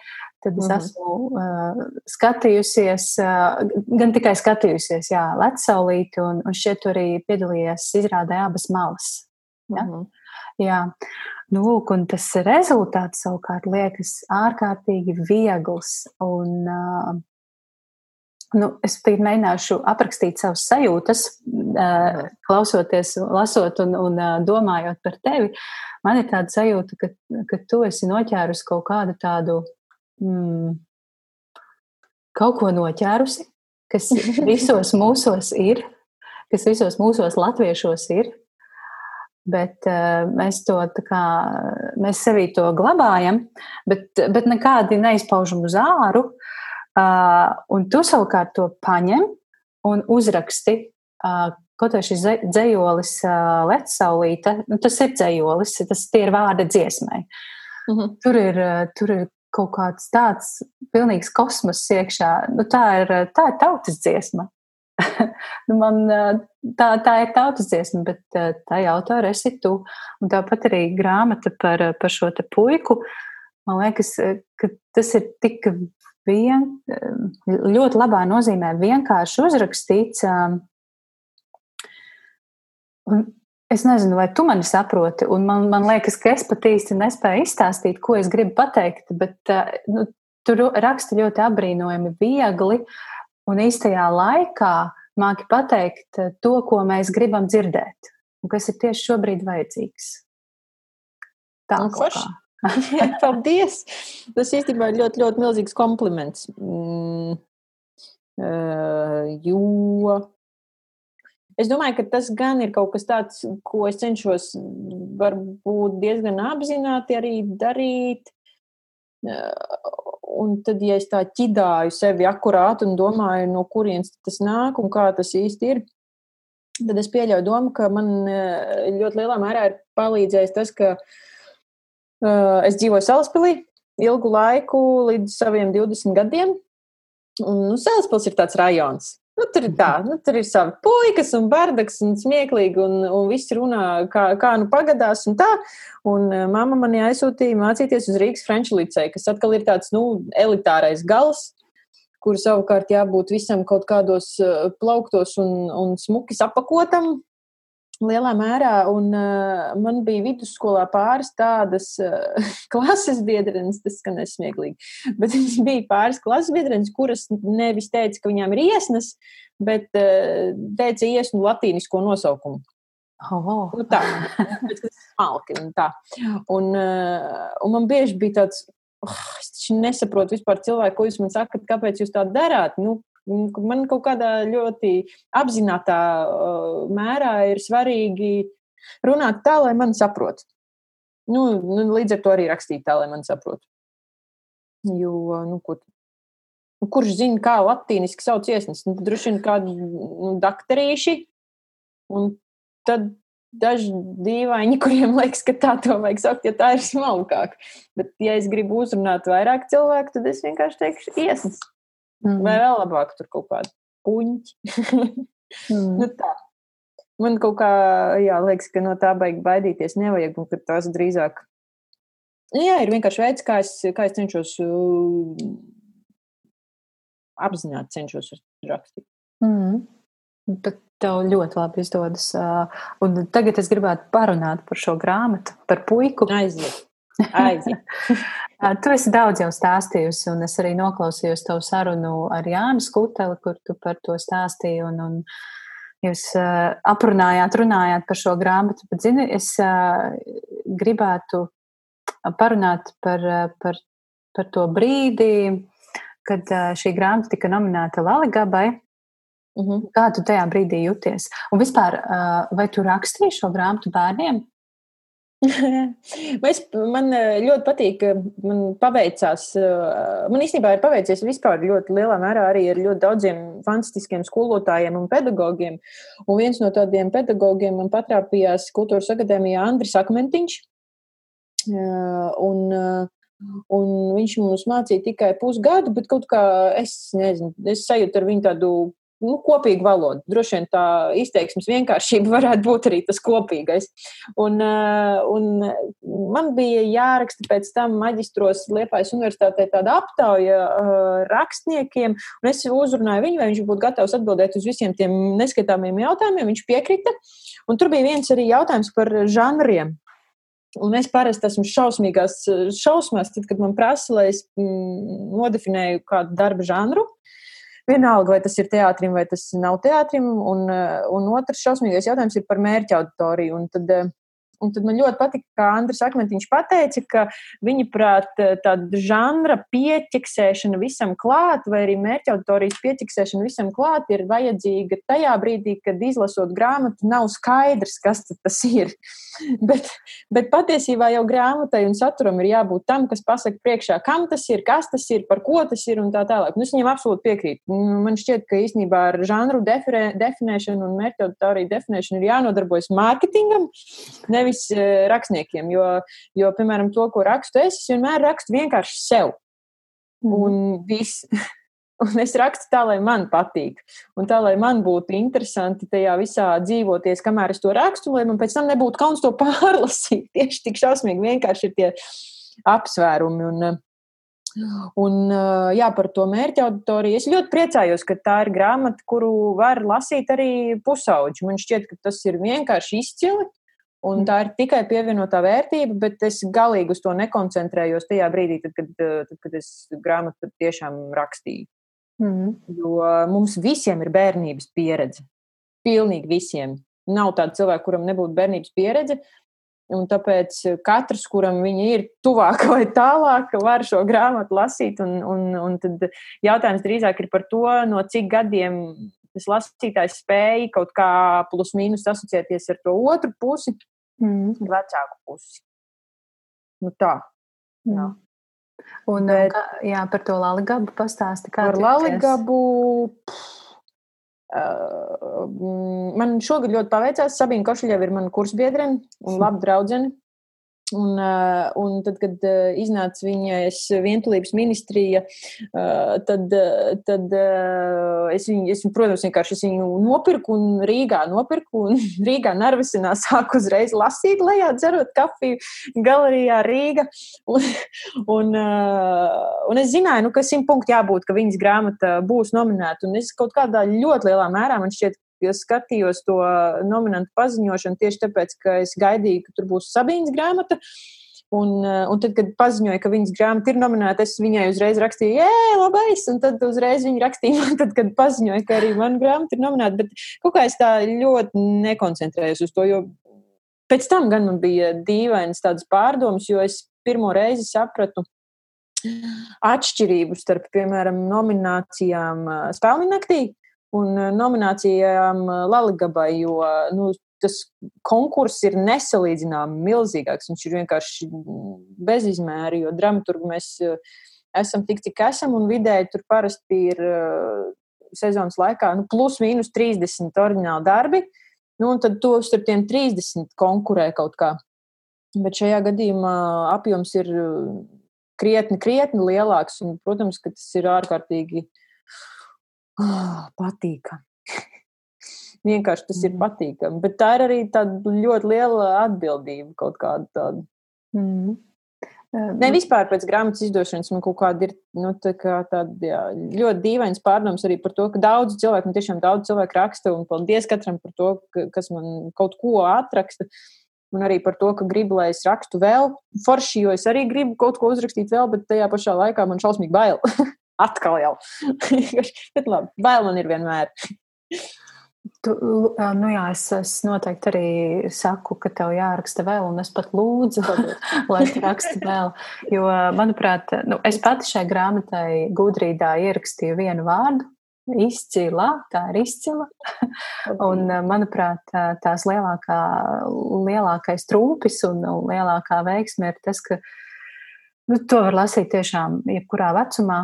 Tad es mm -hmm. esmu uh, skatījusies, uh, gan tikai skatījusies, jā, Lecsaulīti, un, un šeit arī piedalījies izrādē abas malas. Ja? Mm -hmm. Jā, nu, lūk, un tas rezultāts savukārt liekas ārkārtīgi viegls un uh, nu, es mēģināšu aprakstīt savas sajūtas, uh, klausoties, lasot un, un uh, domājot par tevi. Man ir tāda sajūta, ka, ka tu esi noķērusi kaut kādu tādu, mm, kaut ko noķērusi, kas visos mūsos ir, kas visos mūsos latviešos ir. Bet uh, mēs to tā kā, mēs sevī to glabājam, bet, bet nekādi neizpaužam uz āru. Uh, un tu savukārt to paņem un uzraksti. Uh, Kaut arī šis dzējolis, uh, Lecsaulīte, nu, tas ir dzējolis, tas ir vārda dziesmai. Mhm. -huh. tur, ir, tur ir kaut kāds tāds pilnīgs kosmos iekšā. Nu, tā, ir, tā ir tautas dziesma. nu, man, tā, tā ir tautas dziesma, bet tā autora esi tu. Un tāpat arī grāmata par, par šo te puiku. Man liekas, ka tas ir tik vien, ļoti labā nozīmē vienkārši uzrakstīts. Un es nezinu, vai tu mani saproti, un man, man liekas, ka es pat īsti nespēju izstāstīt, ko es gribu pateikt, bet nu, tur raksta ļoti apbrīnojami viegli, un īstajā laikā māki pateikt eh, to, ko mēs gribam dzirdēt, un kas ir tieši šobrīd vajadzīgs. Tā nu, kā. Paldies! Tas īstenībā ir ļoti, ļoti milzīgs kompliments. Mm, uh, jo es domāju, ka tas gan ir kaut kas tāds, ko es cenšos varbūt diezgan apzināti arī darīt. Uh, un tad, ja es tā ķidāju sevi akurāti un domāju, no kurienes tas nāk un kā tas īsti ir, tad es pieļauju domu, ka man eh, ļoti lielā mērā ir palīdzējis tas, ka uh, es dzīvoju Salaspilī ilgu laiku līdz saviem 20 gadiem. Un, nu, Salaspils ir tāds rajons. Nu, tur ir tā, nu, tur ir savi puikas un bardaks un smieklīgi, un, un viss runā, kā, kā nu pagadās un tā. Un uh, mamma mani aizsūtīja mācīties uz Rīgas Franču liceju, kas atkal ir tāds, nu, elitārais gals, kur savukārt jābūt visam kaut kādos uh, plauktos un, un smuki apakotam, lielā mērā. Un, uh, man bija vidusskolā pāris tādas uh, klases biedrenes, tas skan nesmieklīgi, bet bija pāris klases biedrenes, kuras nevis teica, ka viņām ir iesnas, bet uh, teica iesnu latīnisko nosaukumu. Oh. Nu, tā ir smalki. Un, tā. un, uh, un man bieži bija tāds, oh, es nesaprotu vispār cilvēku, ko jūs man sakat, kāpēc jūs tā darāt. Nu, Man kaut kādā ļoti apzinātā uh, mērā ir svarīgi runāt tā, lai man saprotu. Nu, nu, līdz ar to arī rakstīt tā, lai man saprotu. Jo, nu, ko, nu, kurš zina, kā latīniski sauc iesnas? Nu, droši vien kādi nu, dakterīši. Un tad daži dīvaini, kuriem liekas, ka tā to vajag saukt, ja tā ir smalkāk. Bet, ja es gribu uzrunāt vairāk cilvēku, tad es vienkārši teikšu iesnas. Mm. Vai vēl labāk tur kaut kādi puņķi. mm. nu, tā. Man kaut kā, jā, liekas, ka no tā baigi baidīties nevajag, un ka tās drīzāk. Nu, jā, ir vienkārši veids, kā es, kā es cenšos uh, apzināti cenšos rakstīt. Mm. Bet tev ļoti labi izdodas. Uh, un tagad es gribētu parunāt par šo grāmatu, par puiku. Aiziet. Aiziet. tu esi daudz jau stāstījusi, un es arī noklausījos tavu sarunu ar Jānu Skuteli, kur tu par to stāstīji. Un, un jūs uh, aprunājāt, runājāt par šo grāmatu, bet, zini, es uh, gribētu parunāt par, par, par to brīdi, kad uh, šī grāmata tika nominēta Laligabai. Mhm. -huh. Kā tu tajā brīdī jūties? Un vispār, vai tu rakstīji šo grāmatu bērniem? Es, man eh, ļoti patīk, man paveicās. Eh, man īstenībā ir paveicies vispār ļoti lielā mērā arī ar ļoti daudziem fantastiskiem skolotājiem un pedagogiem. Un viens no tādiem pedagogiem man patrāpījās Kultūras akadēmijā Andris Akmentiņš. Eh, un, un viņš mums mācīja tikai pusgadu, bet kaut kā es nezinu, es sajūtu ar viņu tādu nu, kopīga valoda. Droši vien tā izteiksmes vienkāršība varētu būt arī tas kopīgais. Un, eh, un man bija jāraksta pēc tam maģistros Liepājas universitātē tāda aptauja uh, rakstniekiem, un es uzrunāju viņu, vai viņš būtu gatavs atbildēt uz visiem tiem neskaitāmiem jautājumiem. Viņš piekrita, un tur bija viens arī jautājums par žanriem. Un es parasti esmu šausmīgās šausmās, tad, kad man prasa, lai es mm, nodefinēju kādu darbu žanru. Vienalga, vai tas ir teātrim, vai tas nav teātrim. Un, un otrs šausmīgais jautājums ir par mērķa auditoriju. Un tad, Un tad man ļoti patika, kā Andris Akmentiņš pateica, ka viņa prāt tāda žanra pieķeksēšana visam klāt, vai arī mērķa auditorijas pieķeksēšana visam klāt ir vajadzīga tajā brīdī, kad izlasot grāmatu, nav skaidrs, kas tas ir. bet, bet patiesībā jau grāmatai un saturam ir jābūt tam, kas pasaka priekšā, kam tas ir, kas tas ir, par ko tas ir un tā tālāk. Nu, es viņam absolūti piekrītu. Nu, man šķiet, ka īstenībā ar žanru definēšanu un mērķa auditoriju definēšanu ir jānodarbojas mārketingam, nevis nevis uh, rakstniekiem. Jo, jo, piemēram, to, ko rakstu es, es vienmēr rakstu vienkārši sev. Mm. Un viss. Un es rakstu tā, lai man patīk. Un tā, lai man būtu interesanti tajā visā dzīvoties, kamēr es to rakstu, lai man pēc tam nebūtu kauns to pārlasīt. Tieši tik šausmīgi vienkārši ir tie apsvērumi. Un, Un, jā, par to mērķa auditoriju. Es ļoti priecājos, ka tā ir grāmata, kuru var lasīt arī pusauģi. Man šķiet, ka tas ir vienkārši izcili. Un tā ir tikai pievienotā vērtība, bet es galīgi uz to nekoncentrējos tajā brīdī, tad, kad, tad, kad es grāmatu tiešām rakstīju. Mm. Jo mums visiem ir bērnības pieredze. Pilnīgi visiem. Nav tāda cilvēka, kuram nebūtu bērnības pieredze. Un tāpēc katrs, kuram viņa ir tuvāk vai tālāk, var šo grāmatu lasīt. Un, un, un tad jautājums drīzāk ir par to, no cik gadiem tas lasītājs spēja kaut kā plus mīnus asociēties ar to otru pusi mm. vecāku pusi. Nu tā. Mm. Jā. Un, Bet, jā, par to Laligabu pastāsti. Par Laligabu. Uh, man šogad ļoti paveicās. Sabīna Košļeva ir mana kursbiedrene un laba draudzene. Un, eh, un tad, kad eh, iznāca viņas vientulības ministrija, eh, tad, tad es viņu, es, protams, vienkārši es viņu nopirku un Rīgā nopirku. Un Rīgā nervisinā sāku uzreiz lasīt, lejā dzerot kafiju galerijā Rīga. Un, un, un es zināju, nu, ka simt punktu jābūt, ka viņas grāmata būs nominēta. Un es kaut kādā ļoti lielā mērā man šķiet, jo skatījos to nominantu paziņošanu tieši tāpēc, ka es gaidīju, ka tur būs Sabīnas grāmata. Un, un tad, kad paziņoja, ka viņas grāmata ir nominēta, es viņai uzreiz rakstīju, jē, labais, un tad uzreiz viņa rakstīja man, tad, kad paziņoja, ka arī mana grāmata ir nominēta. Bet kaut kā es tā ļoti nekoncentrējos uz to, jo pēc tam gan man bija dīvainas tādas pārdomas, jo es pirmo reizi sapratu atšķirību starp, piemēram, nominācijām Spēlņu naktī un eh, nominācijām eh, Laligabai, jo nu, tas konkurss ir nesalīdzināmi milzīgāks. Viņš ir vienkārši bezizmēri, jo dramaturgi mēs eh, esam tik, cik esam, un vidēji tur parasti ir sezonas laikā nu, plus mīnus 30 oriģināli darbi. Nu, un tad to starp tiem 30 konkurē kaut kā. Bet šajā gadījumā apjoms ir krietni, krietni lielāks. Un, protams, ka tas ir ārkārtīgi uh, oh, patīkami. Vienkārši tas mm. ir patīkami. Bet tā ir arī ļoti liela atbildība kaut kāda tāda. Mm. Ne vispār pēc grāmatas izdošanas man kaut kāda ir nu, tā kā tāda, jā, ļoti dīvains pārdoms arī par to, ka daudz cilvēku, un tiešām daudz cilvēku raksta, un paldies katram par to, ka, kas man kaut ko atraksta. Un arī par to, ka gribu, lai es rakstu vēl forši, jo es arī gribu kaut ko uzrakstīt vēl, bet tajā pašā laikā man šausmīgi bail. atkal jau. Bet labi, bail man ir vienmēr. Tu, nu jā, es, es noteikti arī saku, ka tev jāraksta vēl, un es pat lūdzu, lai tu raksti vēl. Jo, manuprāt, nu, es pati šai grāmatai gudrīdā ierakstīju vienu vārdu. Izcila, tā ir izcila. Un, manuprāt, tās lielākā, lielākais trūpis un lielākā veiksme ir tas, ka nu, to var lasīt tiešām jebkurā vecumā,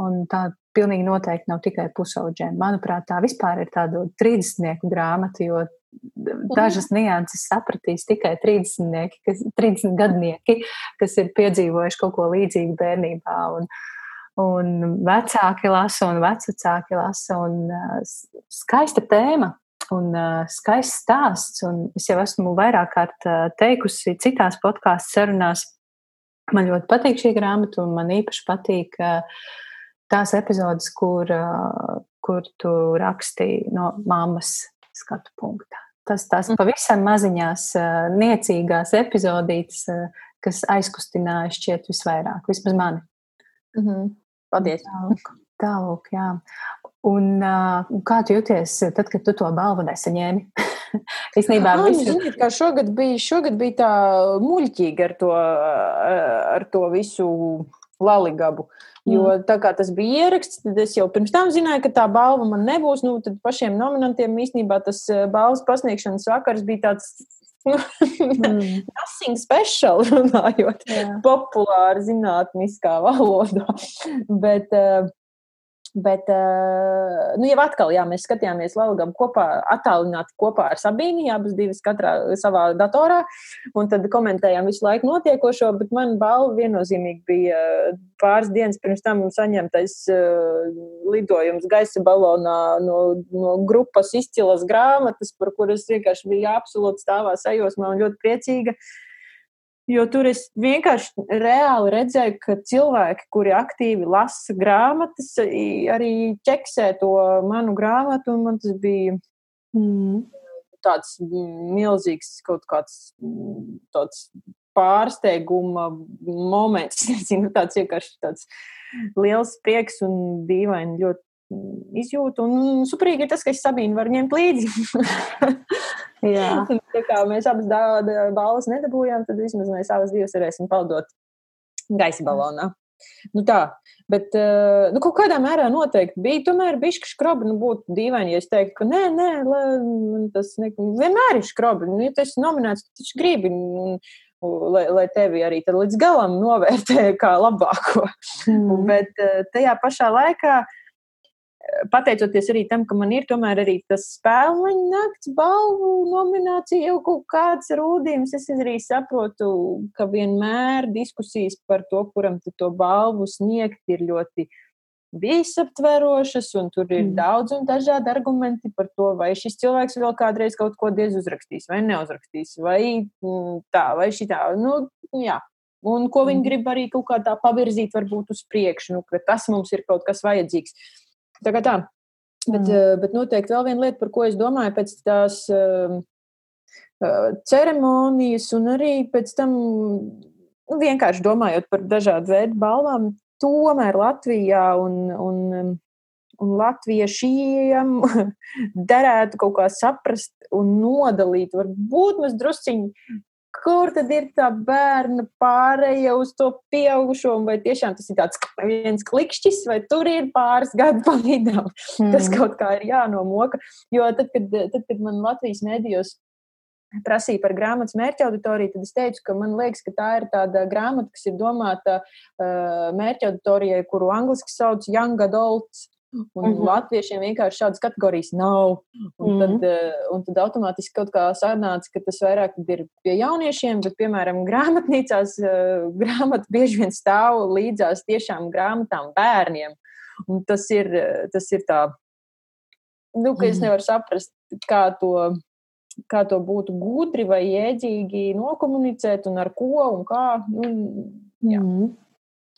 un tā pilnīgi noteikti nav tikai pusauģiem. Manuprāt, tā vispār ir tāda 30 grāmata, jo dažas mhm. nianses sapratīs tikai 30, kas, 30 gadnieki, kas ir piedzīvojuši kaut ko līdzīgu bērnībā. Un, un vecāki lasa, un vecāki lasa, un uh, skaista tēma. Un uh, skaists stāsts, un es jau esmu vairāk kārt uh, teikusi citās podkāstu sarunās, man ļoti patīk šī grāmata, un man īpaši patīk uh, tās epizodes, kur, kur tu rakstīji no mammas skatu punkta. Tas tās mm. pavisam maziņās, niecīgās epizodītes, kas aizkustināja šķiet visvairāk, vismaz mani. Mm -hmm. Paldies! Tālūk, tālūk jā. Un, kā tu jūties tad, kad tu to balvu nesaņēmi? Īstenībā ah, visu... ziniet, kā šogad bija, šogad bija tā muļķīga ar to, ar to visu laligabu. Jo mm. tā kā tas bija ieraksts, tad es jau pirms tam zināju, ka tā balva man nebūs. Nu, tad pašiem nominantiem īstenībā tas balvas pasniegšanas vakars bija tāds mm. Nothing special, runājot yeah. populāri zinātniskā valodā. Bet, uh, Bet, uh, nu, jau atkal, jā, mēs skatījāmies Latviju kopā, attālināti kopā ar Sabīnu, abas divas katrā savā datorā, un tad komentējām visu laiku notiekošo, bet man balva viennozīmīgi bija pāris dienas pirms tam saņemtais uh, lidojums gaisa balonā no, no grupas izcilas grāmatas, par kuras vienkārši bija absolūti stāvā sajūsmā un ļoti priecīga. Uh, Jo tur es vienkārši reāli redzēju, ka cilvēki, kuri aktīvi lasa grāmatas, arī ķeksē to manu grāmatu, un man tas bija mm. tāds milzīgs kaut kāds tāds pārsteiguma moments. Nezinu, tāds vienkārši tāds liels prieks un dīvaini ļoti izjūtu. Un superīgi ir tas, ka es Sabīnu varu ņemt līdzi. Jā. tā kā mēs abas balvas nedabūjām, tad vismaz mēs abas divas varēsim paldot gaisa balonā. Nu tā, bet uh, nu, kaut kādā mērā noteikti bija. Tomēr bija skrobi. Nu, būtu dīvaini, ja es teiktu, ka nē, nē, lai, tas ne, vienmēr ir skrobi. Nu, ja tas ir nominēts, tad taču gribi. Un, lai, lai tevi arī līdz galam novērtē kā labāko. Mm. Bet uh, tajā pašā laikā uh, pateicoties arī tam, ka man ir tomēr arī tas spēļu nakts balvu nominācija, jau kaut kāds rūdījums, es arī saprotu, ka vienmēr diskusijas par to, kuram to balvu sniegt, ir ļoti visaptverošas, un tur ir mm. daudz un dažādi argumenti par to, vai šis cilvēks vēl kādreiz kaut ko diez uzrakstīs, vai neuzrakstīs, vai mm, tā, vai šitā. Nu, jā. Un ko viņi mm. grib arī kaut kā tā pavirzīt, varbūt uz priekšu, nu, ka tas mums ir kaut kas vajadzīgs. Tā kā tā. Bet, mm. bet noteikti vēl viena lieta, par ko es domāju pēc tās uh, ceremonijas, un arī pēc tam nu, vienkārši domājot par dažādu veidu balvām, tomēr Latvijā un, un, un latviešiem derētu kaut kā saprast un nodalīt, varbūt mēs drusciņi kur tad ir tā bērna pārēja uz to pieaugušo, vai tiešām tas ir tāds viens klikšķis, vai tur ir pāris gadu pa vidam. Mm. Tas kaut kā ir jānomoka. Jo tad, kad, tad, kad man Latvijas mēdījos prasīja par grāmatas mērķa auditoriju, tad es teicu, ka man liekas, ka tā ir tāda grāmata, kas ir domāta uh, mērķa auditorijai, kuru angliski sauc Young Adults. Un mm -hmm. latviešiem vienkārši šādas kategorijas nav. Un, mm -hmm. tad, eh, un tad automātiski kaut kā sanāca, ka tas vairāk ir pie jauniešiem, bet, piemēram, grāmatnīcās eh, grāmata bieži vien stāv līdzās tiešām grāmatām bērniem. Un tas ir, tas ir tā, nu, ka es mhm. nevaru saprast, kā to, kā to būtu gudri vai jēdzīgi nokomunicēt un ar ko un kā. Nu, jā. Mm -hmm.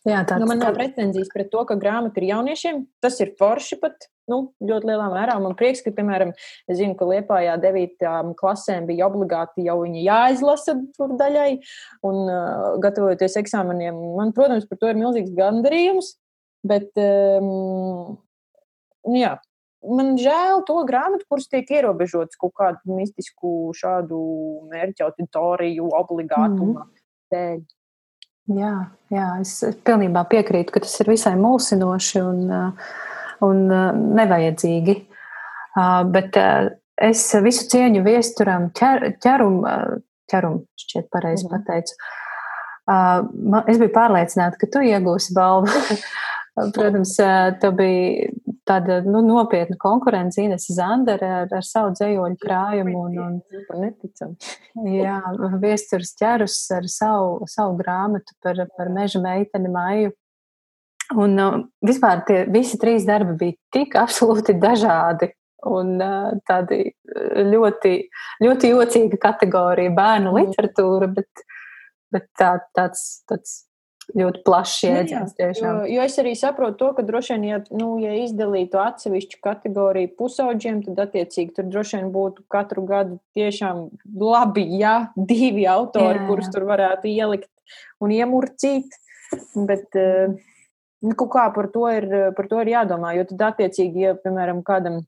Jā, tāds, nu, man nav pretenzijas pret to, ka grāmata ir jauniešiem. Tas ir forši pat nu, ļoti lielā mērā. Man prieks, ka, piemēram, es zinu, ka Liepājā 9. klasēm bija obligāti jau viņa jāizlasa tur daļai. Un, uh, gatavojoties eksāmeniem, man, protams, par to ir milzīgs gandarījums. Bet, um, jā, man žēl to grāmatu, kuras tiek ierobežotas kaut kādu mistisku šādu mērķu auditoriju obligātuma mm. dēļ. Jā, jā, es pilnībā piekrītu, ka tas ir visai mulsinoši un, un nevajadzīgi. Bet es visu cieņu viesturam ķer, ķerum, ķerum šķiet pareizi mhm. pateicu. Es biju pārliecināta, ka tu iegūsi balvu. Protams, tev bija tāda nu, nopietna konkurence Ines Zandere ar, ar savu dzējoļu krājumu. Un, un, neticam. jā, viesturs ķerus ar savu, savu grāmatu par, par meža meiteni Maiju. Un vispār tie visi trīs darbi bija tik absolūti dažādi. Un tādi ļoti, ļoti jocīga kategorija bērnu literatūra, bet, bet tā, tāds, tāds ļoti plašs nu jēdziens. Jo, jo es arī saprotu to, ka droši vien, ja, nu, ja izdalītu atsevišķu kategoriju pusauģiem, tad attiecīgi tur droši vien būtu katru gadu tiešām labi, ja divi autori, jā, jā. kurus tur varētu ielikt un iemurcīt. Bet, uh, nu, kaut kā par to, ir, par to ir jādomā. Jo tad, attiecīgi, ja, piemēram, kādam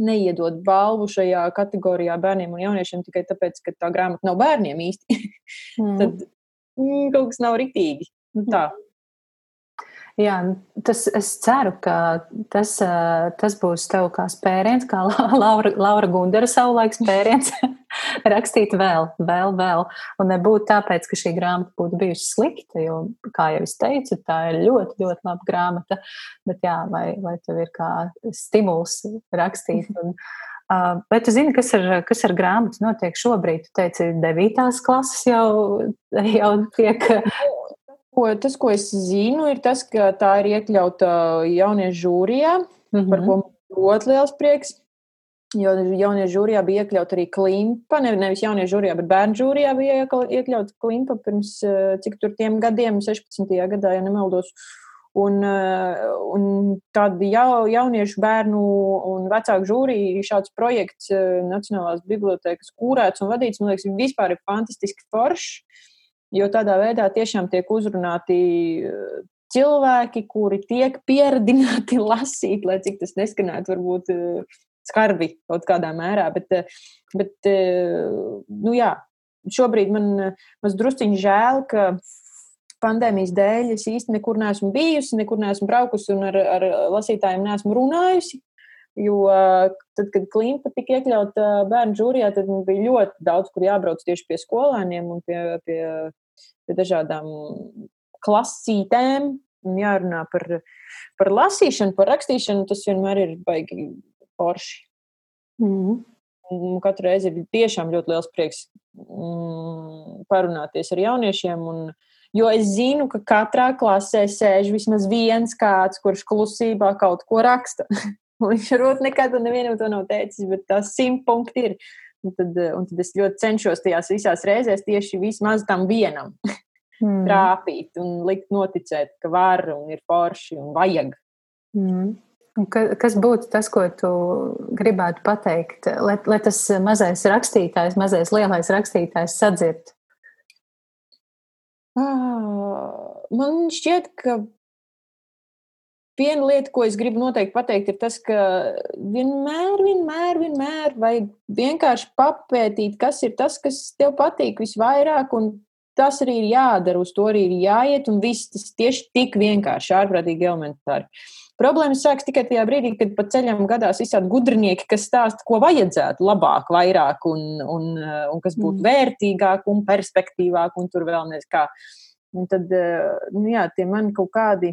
neiedod balvu šajā kategorijā bērniem un jauniešiem tikai tāpēc, ka tā grāmata nav bērniem īsti, mm. tad mm, kaut kas nav ritīgi. Nu, tā. Jā, tas, es ceru, ka tas, tas būs tev kā spēriens, kā Laura, Laura Gundera savulaik spēriens, rakstīt vēl, vēl, vēl. Un nebūtu tāpēc, ka šī grāmata būtu bijusi slikta, jo, kā jau es teicu, tā ir ļoti, ļoti laba grāmata. Bet jā, vai, vai tev ir kā stimuls rakstīt? Un, uh, vai tu zini, kas ar, kas ar grāmatu notiek šobrīd? Tu teici, devītās klases jau, jau tiek Ko, tas, ko es zinu, ir tas, ka tā ir iekļauta jauniešu žūrijā, mm -hmm. par ko man ļoti liels prieks. Jo jauniešu žūrijā bija iekļauta arī klimpa, ne, nevis jauniešu žūrijā, bet bērnu žūrijā bija iekļauta klimpa pirms eh, cik tur tiem gadiem, 16. gadā, ja nemaldos. Un, eh, un tāda jau, jauniešu bērnu un vecāku žūrija šāds projekts eh, Nacionālās bibliotekas kūrēts un vadīts, man liekas, vispār ir fantastiski foršs jo tādā veidā tiešām tiek uzrunāti eh, cilvēki, kuri tiek pieredzināti lasīt, lai cik tas neskanētu, varbūt eh, skarbi kaut kādā mērā. Bet, eh, bet nu jā, šobrīd man drusciņš žēl, ka pandēmijas dēļ es īsti nekur neesmu bijusi, nekur neesmu braukusi un ar, ar lasītājiem neesmu runājusi. Jo tad, kad klimpa tika iekļauta bērnu žūrijā, tad bija ļoti daudz, kur jābrauc tieši pie skolēniem un pie, pie pie dažādām klasītēm un jārunā par, par lasīšanu, par rakstīšanu, tas vienmēr ir baigi forši. Mm. Un katru reizi ir tiešām ļoti liels prieks mm, parunāties ar jauniešiem. Un, jo es zinu, ka katrā klasē sēž vismaz viens kāds, kurš klusībā kaut ko raksta. Viņš varbūt nekad nevienam to nav teicis, bet tas simt punkti ir. Un tad, eh, un tad es ļoti cenšos tajās visās reizēs tieši vismaz tam vienam mm. trāpīt un likt noticēt, ka var un ir forši un vajag. Mm. Un ka, kas būtu tas, ko tu gribētu pateikt, lai, lai tas mazais rakstītājs, mazais lielais rakstītājs sadzird? Ah, man šķiet, ka viena lieta, ko es gribu noteikti pateikt, ir tas, ka vienmēr, vienmēr, vienmēr vajag vienkārši papētīt, kas ir tas, kas tev patīk visvairāk, un tas arī ir jādara, uz to arī ir jāiet, un viss tas tieši tik vienkārši, ārprātīgi elementāri. Problēmas sākas tikai tajā brīdī, kad pa ceļam gadās visādi gudrinieki, kas stāsta, ko vajadzētu labāk, vairāk, un, un, un kas būtu mm. vērtīgāk un perspektīvāk, un tur vēl nezinu kā. Un tad, nu jā, tie man kaut kādi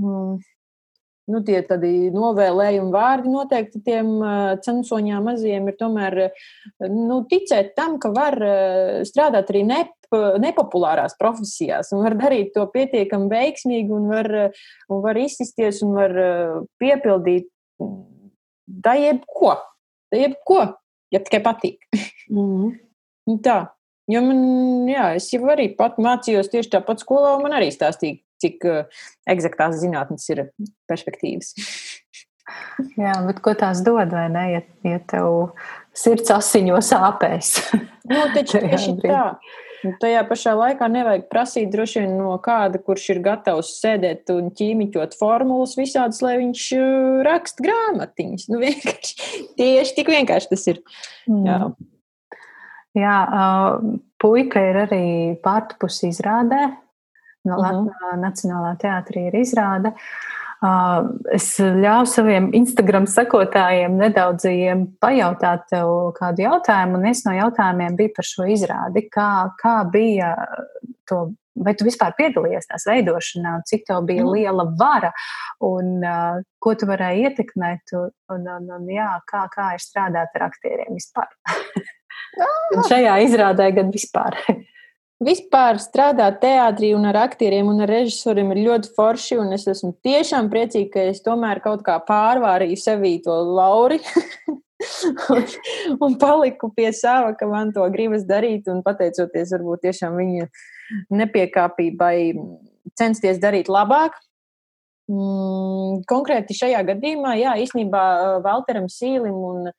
nu, tie tādi novēlējumi vārdi noteikti tiem censoņām maziem ir tomēr nu, ticēt tam, ka var strādāt arī nep, nepopulārās profesijās un var darīt to pietiekami veiksmīgi un var, un var izsisties un var piepildīt da jebko, da jebko, ja tikai patīk. Mm. Tā. Jo man, jā, es jau arī pat mācījos tieši tāpat skolā, un man arī stāstīja, cik uh, eksaktās zinātnes ir perspektīvas. Jā, bet ko tās dod, vai ne, ja, ja tev sirds asiņo sāpēs? Nu, taču tieši tā. Tajā pašā laikā nevajag prasīt droši vien no kāda, kurš ir gatavs sēdēt un ķīmiķot formulas visādas, lai viņš raksta grāmatiņas. Nu, vienkārši, tieši tik vienkārši tas ir. Mm. Jā. Jā, uh, puika ir arī pārtupusi izrādē no uh mhm. -huh. Nacionālā teātrī ir izrāde. Es ļauju saviem Instagram sekotājiem nedaudziem pajautāt tev kādu jautājumu, un viens no jautājumiem bija par šo izrādi. Kā, kā bija to, vai tu vispār piedalījies tās veidošanā, cik tev bija mm. liela vara, un ko tu varēji ietekmēt, un, un, un, un jā, kā, kā ir strādāt ar aktieriem vispār? gan šajā izrādē, gan vispār. Vispār strādāt teātrī un ar aktieriem un ar režisoriem ir ļoti forši, un es esmu tiešām priecīga, ka es tomēr kaut kā pārvārīju sevī to lauri un, un paliku pie sava, ka man to gribas darīt, un pateicoties varbūt tiešām viņa nepiekāpībai censties darīt labāk. Mm, konkrēti šajā gadījumā, jā, īstenībā Valteram Sīlim un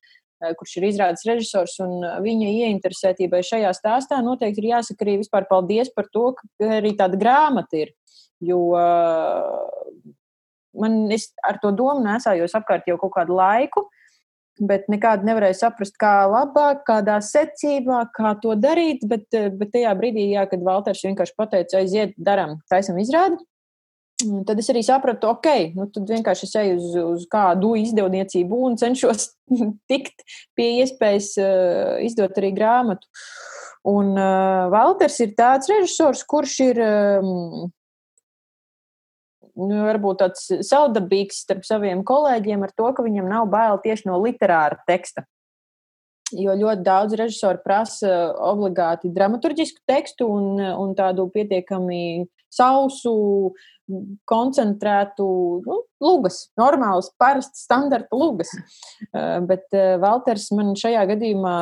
kurš ir izrādes režisors, un viņa ieinteresētībai šajā stāstā noteikti ir jāsaka arī vispār paldies par to, ka arī tāda grāmata ir. Jo man ar to domu nesājos apkārt jau kaut kādu laiku, bet nekādu nevarēju saprast, kā labāk, kādā secībā, kā to darīt. Bet, bet tajā brīdī, jā, kad Valters vienkārši pateica, aiziet, darām, taisam izrādi. Tad es arī sapratu, ok, nu tad vienkārši es eju uz, uz kādu izdevniecību un cenšos tikt pie iespējas uh, izdot arī grāmatu. Un uh, Valters ir tāds režisors, kurš ir um, nu, varbūt tāds saudabīgs starp saviem kolēģiem ar to, ka viņam nav bail tieši no literāra teksta. Jo ļoti daudz režisoru prasa obligāti dramaturgisku tekstu un, un tādu pietiekami sausu, koncentrētu, nu, lugas, normālas, parastas, standarta lugas. Uh, bet uh, Valters man šajā gadījumā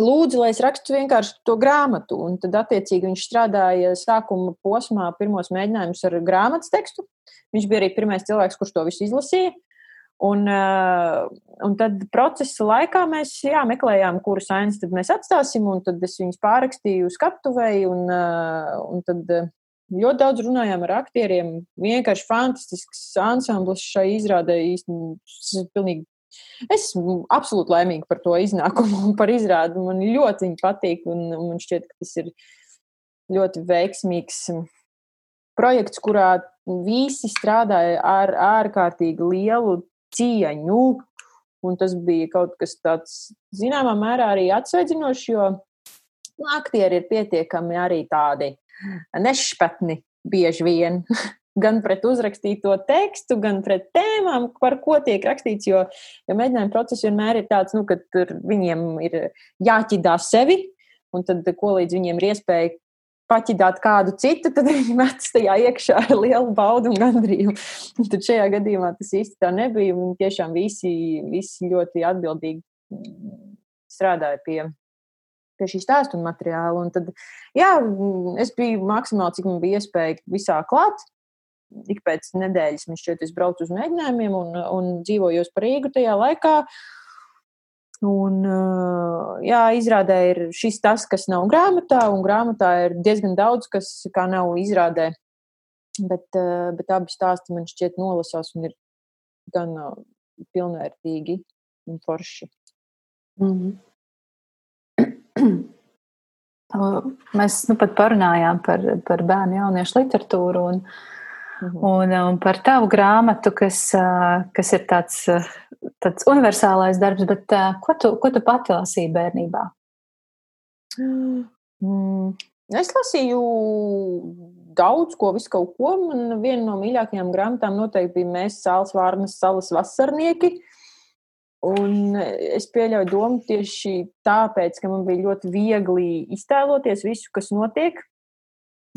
lūdza, lai es rakstu vienkārši to grāmatu. Un tad, attiecīgi, viņš strādāja sākuma posmā, pirmos mēģinājumus ar grāmatas tekstu. Viņš bija arī pirmais cilvēks, kurš to visu izlasīja. Un, uh, un tad procesa laikā mēs jā, meklējām, kuras ainas mēs atstāsim, un tad es viņus pārrakstīju skatuvēji. Un, un tad ļoti daudz runājām ar aktieriem. Vienkārši fantastisks ansamblis šai izrādē īstenībā pilnīgi Es esmu absolūti laimīga par to iznākumu un par izrādi. Man ļoti viņa patīk, un man šķiet, ka tas ir ļoti veiksmīgs projekts, kurā visi strādāja ar ārkārtīgi lielu cieņu. Un tas bija kaut kas tāds, zināmā mērā, arī atsveidzinošs, jo nu, aktieri ir pietiekami arī tādi nešpatni bieži vien. gan pret uzrakstīto tekstu, gan pret tēmām, par ko tiek rakstīts. Jo, jo mēģinājuma process vienmēr ir tāds, nu, ka viņiem ir jāķidā sevi, un tad, ko līdz viņiem ir iespēja paķidāt kādu citu, tad viņi metas tajā iekšā ar lielu baudu un gandrību. Un tad šajā gadījumā tas īsti tā nebija. Viņi tiešām visi, visi ļoti atbildīgi strādāja pie, pie šī stāstu un materiāla. Un tad, jā, es biju maksimāli, cik man bija iespēja visā klāt ik pēc nedēļas man šķiet, es braucu uz mēģinājumiem un, un dzīvojos par Rīgu tajā laikā. Un, jā, izrādē ir šis tas, kas nav grāmatā, un grāmatā ir diezgan daudz, kas nav izrādē. Bet, bet abi stāsti man šķiet nolasās un ir gan pilnvērtīgi un forši. Mm -hmm. Mēs nu pat parunājām par, par bērnu jauniešu literatūru. Un, uh, Mhm. Un, un par tavu grāmatu, kas, kas ir tāds, tāds universālais darbs, bet ko tu, ko tu pati lasīji bērnībā? Mm. Es lasīju daudz ko, visu kaut ko. Man viena no mīļākajām grāmatām noteikti bija Mēs, Sāls Vārnas salas vasarnieki. Un es pieļauju domu tieši tāpēc, ka man bija ļoti viegli iztēloties visu, kas notiek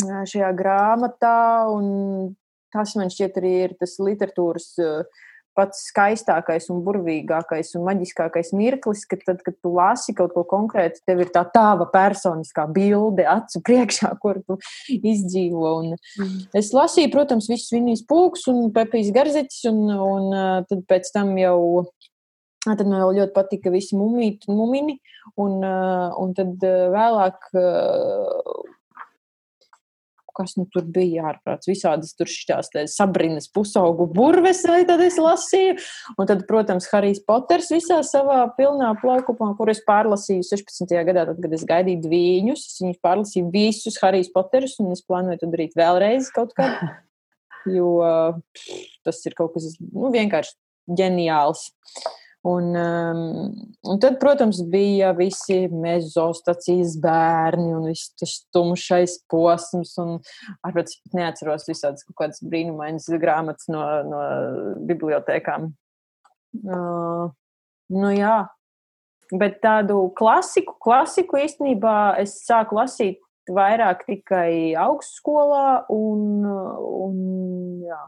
šajā grāmatā. Un tas man šķiet arī ir tas literatūras pats skaistākais un burvīgākais un maģiskākais mirklis, ka tad, kad tu lasi kaut ko konkrētu, tev ir tā tava personiskā bilde acu priekšā, kur tu izdzīvo. Un mm. Es lasīju, protams, visus viņas pūks un pepijas garzeķis, un, un tad pēc tam jau. Tad man ļoti patika visi mumīti un mumini, un, eh, un tad vēlāk kas nu tur bija ārprāts. Visādas tur šķās sabrinas pusaugu burves, vai tad es lasīju. Un tad, protams, Harijs Poters visā savā pilnā plaukupā, kur es pārlasīju 16. gadā, tad, kad es gaidīju dviņus, es viņus pārlasīju visus Harijs Poterus, un es plānoju to darīt vēlreiz kaut kad. Jo pff, tas ir kaut kas nu, vienkārši ģeniāls. Un, um, un tad, protams, bija visi mezostacijas bērni un viss tas tumšais posms. Un, ar, pat neatceros visādas kaut kādas brīnumainas grāmatas no, no bibliotekām. Uh, nu jā, bet tādu klasiku, klasiku īstenībā es sāku lasīt vairāk tikai augstskolā un, un jā.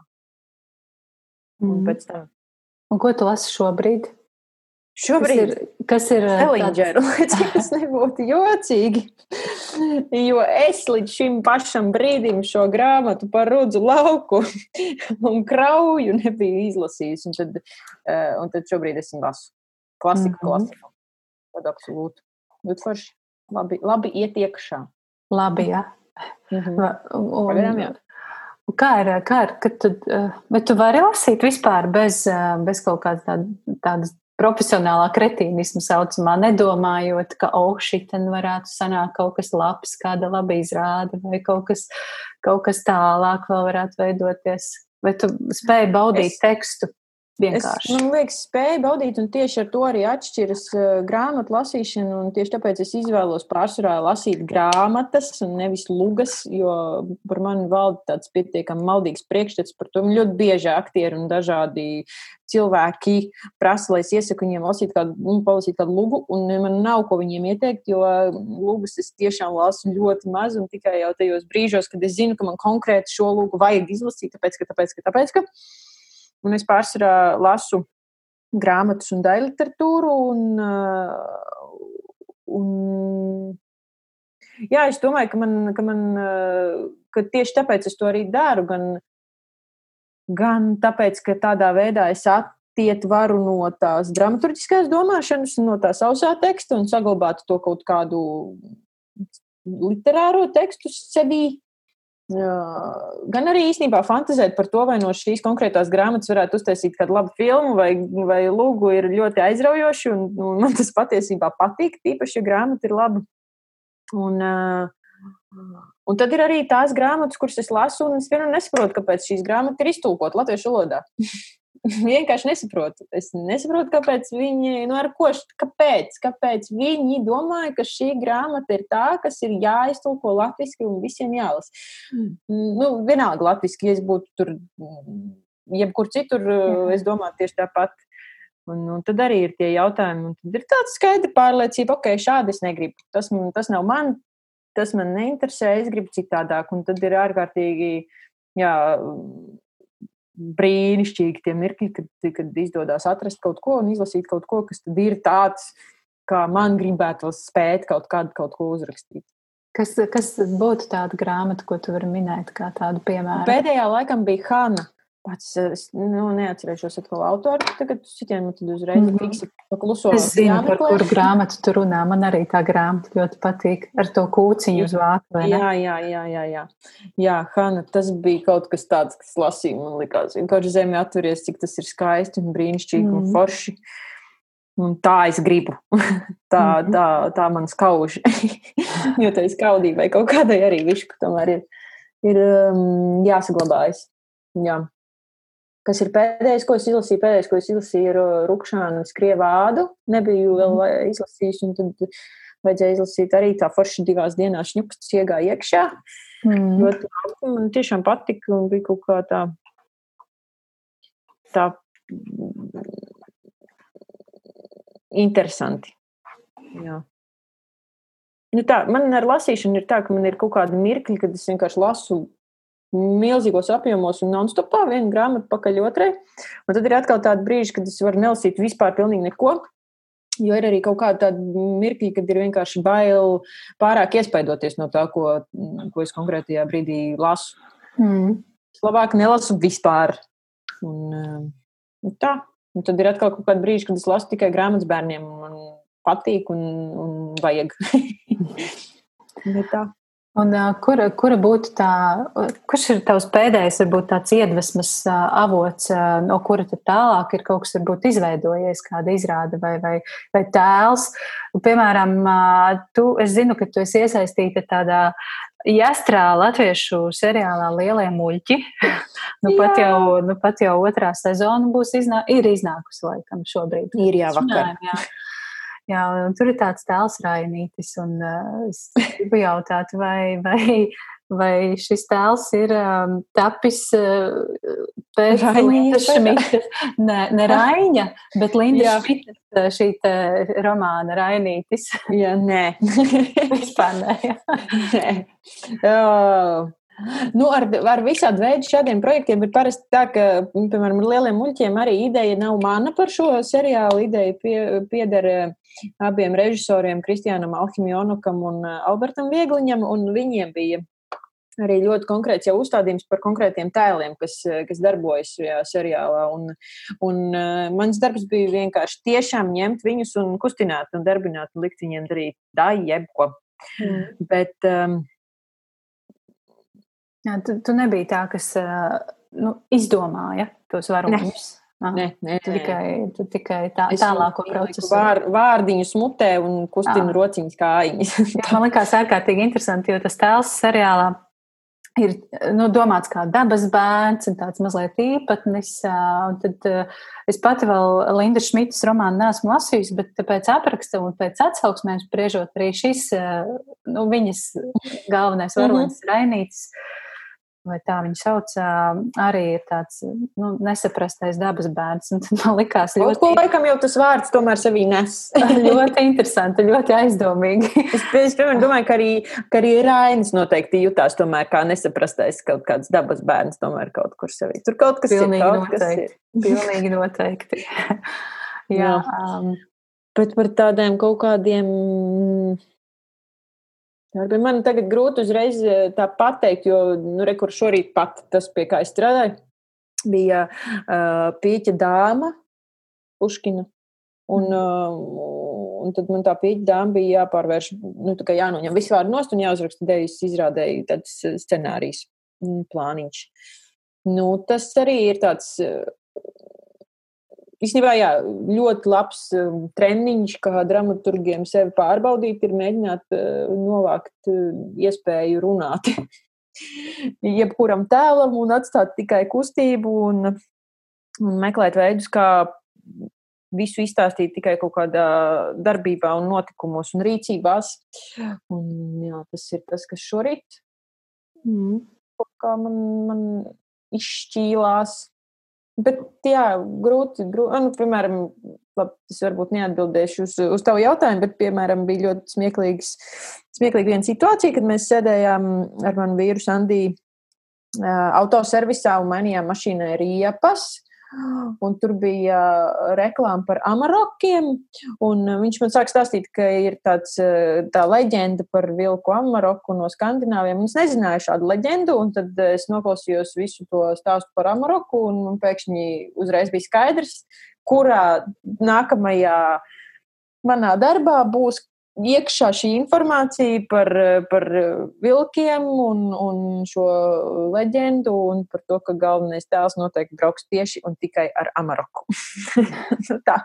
Un mm. pēc tam. Un ko tu lasi šobrīd? Šobrīd kas ir cik tas nebūtu jocīgi. Jo es līdz šim pašam brīdim šo grāmatu par rudzu lauku un krauju nebiju izlasījis. Un tad, un tad šobrīd es lasu Klasika, mm -hmm. klasika. Tad absolūti. Bet forši labi, labi iet iekšā. Labi, jā. Mm -hmm. un, Pagaidām, jā. Kā ir, kā ir, kad tu, bet tu vari lasīt vispār bez, bez kaut kādas tāda, tādas profesionālā kretīnisma saucamā, nedomājot, ka, oh, šitien varētu sanākt kaut kas labs, kāda laba izrāda, vai kaut kas, kaut kas tālāk vēl varētu veidoties. Vai tu spēji baudīt es, tekstu? Vienkārši. Es, man liekas, spēju baudīt, un tieši ar to arī atšķiras uh, grāmatu lasīšana. Tieši tāpēc es izvēlos pārsvarā lasīt grāmatas un nevis lugas, jo par mani valda tāds pietiekami maldīgs priekšstats par to. Ļoti bieži aktieri un dažādi cilvēki prasa, lai es iesaku viņiem lasīt kādu, nu, palasīt kādu lugu, un man nav ko viņiem ieteikt, jo lugas es tiešām lasu ļoti maz, un tikai jau tajos brīžos, kad es zinu, ka man konkrēti šo lugu vajag izlasīt, tāpēc, ka, tāpēc, ka, tāpēc, ka Un es pārsvarā lasu grāmatas un daļu literatūru. Un, un, jā, es domāju, ka, man, ka, man, ka tieši tāpēc es to arī daru. Gan, gan tāpēc, ka tādā veidā es attiet varu no tās dramaturgiskās domāšanas, no tā sausā teksta un saglabāt to kaut kādu literāro tekstu sevī. Gan arī īstenībā fantazēt par to, vai no šīs konkrētās grāmatas varētu uztaisīt kādu labu filmu vai, vai lūgu, ir ļoti aizraujoši. Un, un man tas patiesībā patīk, tīpaši, ja grāmata ir laba. Un, un tad ir arī tās grāmatas, kuras es lasu, un es vienmēr nesaprotu, kāpēc šīs grāmatas ir iztulkotas latviešu valodā. vienkārši nesaprotu. Es nesaprotu, kāpēc viņi, nu, ar ko, kāpēc, kāpēc viņi domāja, ka šī grāmata ir tā, kas ir jāiztulko latviešu un visiem jālasa. Mm. Nu, vienalga latviešu, ja es būtu tur, jebkur citur, Jā. es domāju tieši tāpat. Un, un tad arī ir tie jautājumi, un tad ir tāda skaidra pārliecība, ok, šādi es negribu. Tas, tas nav man, tas man neinteresē, es gribu citādāk. Un tad ir ārkārtīgi jā, brīnišķīgi tie mirkļi, kad, kad izdodas atrast kaut ko un izlasīt kaut ko, kas ir tāds, kā man gribētu spēt kaut kādu kaut ko uzrakstīt. Kas, kas būtu tāda grāmata, ko tu vari minēt, kā tādu piemēru? Pēdējā laikam bija Hanna pats es nu, neatcerēšos atkal autoru. Tagad citiem tad uzreiz mm -hmm. fiksi pakluso. Es zinu, jāmeklē. par kuru grāmatu tu runā. Man arī tā grāmata ļoti patīk ar to kūciņu uz vāku. Jā, jā, jā, jā, jā. Jā, Hanna, tas bija kaut kas tāds, kas lasīja, man likās. Vienkārši zemi atveries, cik tas ir skaisti un brīnišķīgi mm -hmm. un mhm. forši. Un tā es gribu. tā, mm -hmm. tā, tā man skauž. jo tai skaudībai kaut kādai arī višku tomēr ir, ir um, jāsaglabājas. Jā kas ir pēdējais, ko es izlasīju. Pēdējais, ko es izlasīju, ir uh, Rukšānas Krievādu. Nebiju vēl mm. izlasījis, un tad vajadzēja izlasīt arī tā forši divās dienās šņuks iegāja iekšā. Mm. Ļoti man tiešām patika un bija kaut kā tā, tā interesanti. Jā. Nu tā, man ar lasīšanu ir tā, ka man ir kaut kādi mirkļi, kad es vienkārši lasu milzīgos apjomos un non-stopā, viena grāmata pakaļ otrai. Un tad ir atkal tādi brīži, kad es varu nelasīt vispār pilnīgi neko. Jo ir arī kaut kāda mirkļa, kad ir vienkārši bail pārāk iespaidoties no tā, ko, ko es konkrētajā brīdī lasu. Mm. Labāk nelasu vispār. Un, un tā. Un tad ir atkal kaut kāda brīža, kad es lasu tikai grāmatas bērniem. Man patīk un, un vajag. tā. Un, kura, kura būtu tā, kurš ir tavs pēdējais, varbūt tāds iedvesmas avots, no kura tad tālāk ir kaut kas varbūt izveidojies, kāda izrāda vai, vai, vai tēls? Un, piemēram, tu, es zinu, ka tu esi iesaistīta tādā jastrā latviešu seriālā Lielie muļķi. nu, pat jau, nu, pat jau otrā sezona būs iznā, ir iznākusi laikam šobrīd. Ir jā, vakar. Jā. Jā, tur ir tāds tēls Rainītis, un uh, es gribu jautāt, vai, vai, vai šis tēls ir um, tapis uh, pēc Lindas Šmita, ne, ne Raiņa, bet Linda Šmita šī romāna Rainītis. Jā, nē. Vispār nē. nē. Oh. Nu, ar, ar visādi veidu šādiem projektiem ir parasti tā, ka, piemēram, ar lieliem muļķiem arī ideja nav mana par šo seriālu. Ideja pie, pieder abiem režisoriem, Kristiānam Alhimjonukam un Albertam Viegliņam, un viņiem bija arī ļoti konkrēts jau uzstādījums par konkrētiem tēliem, kas, kas darbojas šajā seriālā. Un, un uh, mans darbs bija vienkārši tiešām ņemt viņus un kustināt un darbināt un likt viņiem darīt tā jebko. Mm. Bet, um, Jā, tu, tu nebija tā, kas nu, izdomāja tos varoņus. Nē, nē, tu tikai, tu tikai tā, tālāko procesu. Vār, vārdiņu smutē un kustinu rociņas kājiņas. man liekas ārkārtīgi interesanti, jo tas tēls seriālā ir nu, domāts kā dabas bērns un tāds mazliet īpatnis. Un tad es pati vēl Linda Šmitas romānu neesmu lasījusi, bet pēc apraksta un pēc atsauksmēm spriežot arī šis, nu, viņas galvenais varonis mm -hmm. Rainītis vai tā viņa sauc, arī ir tāds nu, nesaprastais dabas bērns. Un tad man likās, ļoti... Ko laikam jau tas vārds tomēr sevī nes. ļoti interesanti, ļoti aizdomīgi. es, es piemēram, domāju, ka arī, ka arī Rainis noteikti jutās tomēr kā nesaprastais kaut kāds dabas bērns tomēr kaut kur sevī. Tur kaut kas Pilnīgi ir. Kaut noteikti. Kas ir. Pilnīgi noteikti. Jā. Jā. Um, Bet par tādiem kaut kādiem Bet man tagad grūti uzreiz eh, tā pateikt, jo, nu, rekur šorīt pat tas, pie kā es strādāju, bija uh, pīķa dāma, Puškina. Un, uh, un tad man tā pīķa dāma bija jāpārvērš, nu, tā kā jānoņem visu vārdu nost un jāuzraksta dejas izrādēji tāds scenārijs, plāniņš. Nu, tas arī ir tāds Īstenībā, jā, ļoti labs um, treniņš, kā dramaturgiem sevi pārbaudīt, ir mēģināt uh, novākt uh, iespēju runāt jebkuram tēlam un atstāt tikai kustību un, un meklēt veidus, kā visu izstāstīt tikai kaut kādā darbībā un notikumos un rīcībās. Un, jā, tas ir tas, kas šorīt mm. man, man izšķīlās. Bet, jā, grūti, grūti nu, piemēram, labi, es varbūt neatbildēšu uz, uz tavu jautājumu, bet, piemēram, bija ļoti smieklīgs, smieklīga viena situācija, kad mēs sēdējām ar manu vīru Sandiju autoservisā un mainījām mašīnai riepas. Un tur bija reklāma par amarokiem. Viņš man sāk stāstīt, ka ir tāds, tā leģenda par vilku amaroku no Skandināviem. Es nezināju šādu leģendu, un tad es noklausījos visu to stāstu par amaroku, un pēkšņi uzreiz bija skaidrs, kurā nākamajā manā darbā būs iekšā šī informācija par, par vilkiem un, un šo leģendu un par to, ka galvenais tēls noteikti brauks tieši un tikai ar amaroku. Tā,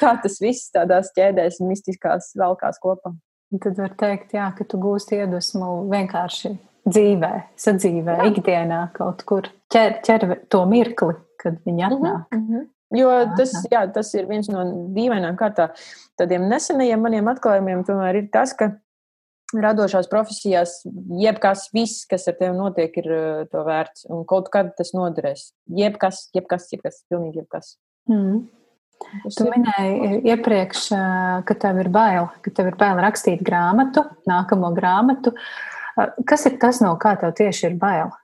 tā tas viss tādās ķēdēs un mistiskās velkās kopā. Tad var teikt, jā, ka tu gūsti iedvesmu vienkārši dzīvē, sadzīvē, jā. ikdienā kaut kur ķer, ķer to mirkli, kad viņi mhm, atnāk. Mm -hmm. Jo tas, jā, tas ir viens no dīvainām kārtā tādiem nesenajiem maniem atklājumiem, tomēr ir tas, ka radošās profesijās jebkas, viss, kas ar tevi notiek, ir uh, to vērts. Un kaut kad tas noderēs. Jebkas, jebkas, jebkas, pilnīgi jebkas. Mm. Tu minēji iepriekš, uh, ka tev ir bail, ka tev ir bail rakstīt grāmatu, nākamo grāmatu. Uh, kas ir tas, no kā tev tieši ir bail?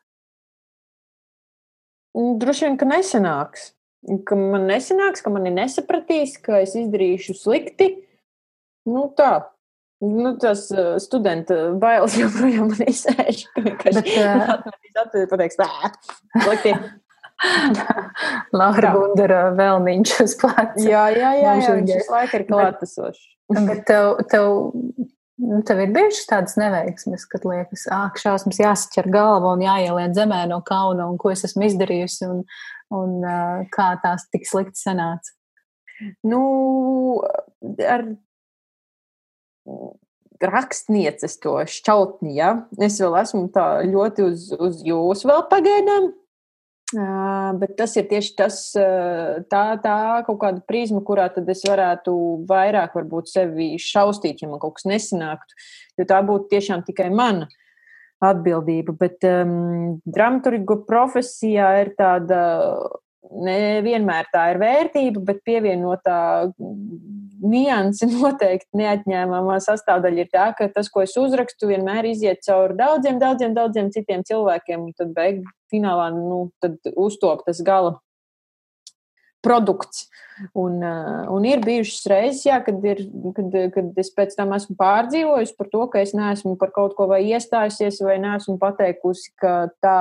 Droši vien, ka nesenāks ka man nesanāks, ka mani nesapratīs, ka es izdarīšu slikti. Nu, tā. Nu, tas uh, studenta bailes joprojām man izsēž. Bet, uh, atpakaļ pateiks, nē, slikti. Laura Gundara vēlniņš uz pleca. Jā, jā, jā, jā viņš visu laiku ir klātesošs. Bet tev, tev, nu, tev ir bijušas tādas neveiksmes, kad liekas, āk, šausmas jāsaķer galva un jāieliet zemē no kauna un ko es esmu izdarījusi un, un uh, kā tās tik slikti sanāca? Nu, ar rakstnieces to šķautni, ja? es vēl esmu tā ļoti uz, uz jūsu vēl pagaidām. Uh, bet tas ir tieši tas, uh, tā, tā kaut kāda prizma, kurā tad es varētu vairāk varbūt sevi šaustīt, ja man kaut kas nesanāktu, jo tā būtu tiešām tikai mana. Uh, atbildība. Bet um, dramaturgu profesijā ir tāda. Nevienmēr tā ir vērtība, bet pievienotā nianse noteikti neatņēmama sastāvdaļa ir tā, ka tas, ko es uzrakstu, vienmēr iziet cauri daudziem, daudziem, daudziem citiem cilvēkiem, un tad beig finālā nu, tad uztop tas gala produkts. Un, uh, un ir bijušas reizes, jā, kad, ir, kad, kad es pēc tam esmu pārdzīvojusi par to, ka es neesmu par kaut ko vai iestājusies, vai neesmu pateikusi, ka tā,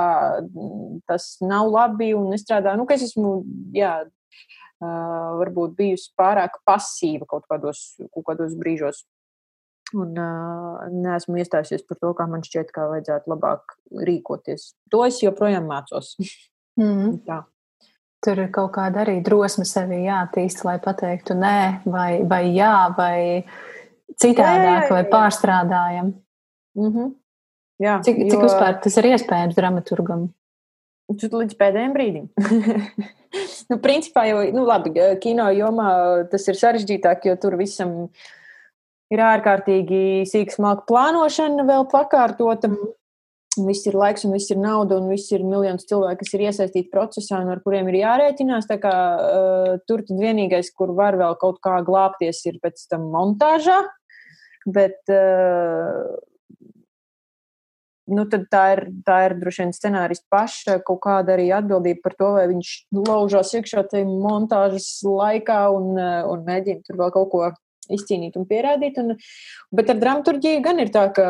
tas nav labi un nestrādā. Nu, es esmu, jā, uh, varbūt bijusi pārāk pasīva kaut kādos, kaut kādos brīžos. Un uh, neesmu iestājusies par to, kā man šķiet, kā vajadzētu labāk rīkoties. To es joprojām mācos. Mm. Tā. Tur ir kaut kāda arī drosme sevī jātīst, lai pateiktu nē, vai, vai jā, vai citādāk, jā, jā, jā, vai pārstrādājam. -hmm. jā, cik, jo... cik vispār tas ir iespējams dramaturgam? Līdz pēdējiem brīdim. nu, principā jau, nu, labi, kino jomā tas ir sarežģītāk, jo tur visam ir ārkārtīgi sīka smalka plānošana vēl pakārtota. Mm. Viss ir laiks, un viss ir nauda, un viss ir miljonus cilvēku, kas ir iesaistīti procesā, un ar kuriem ir jārēķinās. Tā kā uh, tur tad vienīgais, kur var vēl kaut kā glābties, ir pēc tam montāžā. Bet uh, nu, tā, ir, tā ir droši vien scenārists paša kaut kāda arī atbildība par to, vai viņš laužās iekšā tajā montāžas laikā un, un mēģina tur vēl kaut ko izcīnīt un pierādīt. Un, bet ar dramaturgiju gan ir tā, ka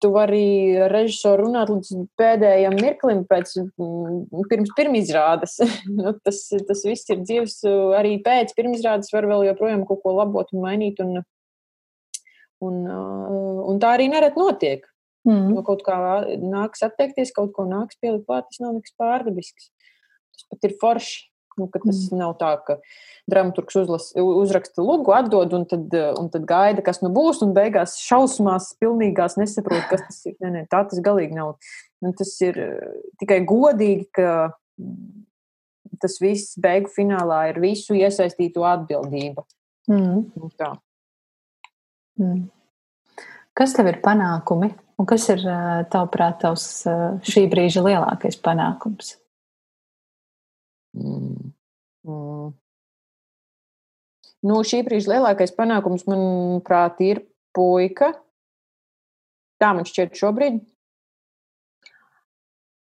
tu vari ar režisoru runāt līdz pēdējiem mirklim, pēc, mm, pirms pirmizrādes. nu, tas, tas viss ir dzīves, arī pēc pirmizrādes var vēl joprojām kaut ko labot un mainīt. Un, un, un tā arī nereti notiek. Mm. Nu, kaut kā nāks atteikties, kaut ko nāks pielikt klāt, tas nav nekas pārdabisks. Tas pat ir forši. Nu, tas mm. nav tā, ka dramaturgs uzlas, uzraksta lūgu, atdod un tad, un tad gaida, kas nu būs, un beigās šausmās, pilnīgās nesaprot, kas tas ir. Nē, nē, tā tas galīgi nav. Un tas ir tikai godīgi, ka tas viss beigu finālā ir visu iesaistīto atbildība. Mm. Nu, tā. Mm. Kas tev ir panākumi? Un kas ir, tavuprāt, tavs šī brīža lielākais panākums? Mm. Mm. Nu, šī brīža lielākais panākums, manuprāt, ir puika. Tā man šķiet šobrīd.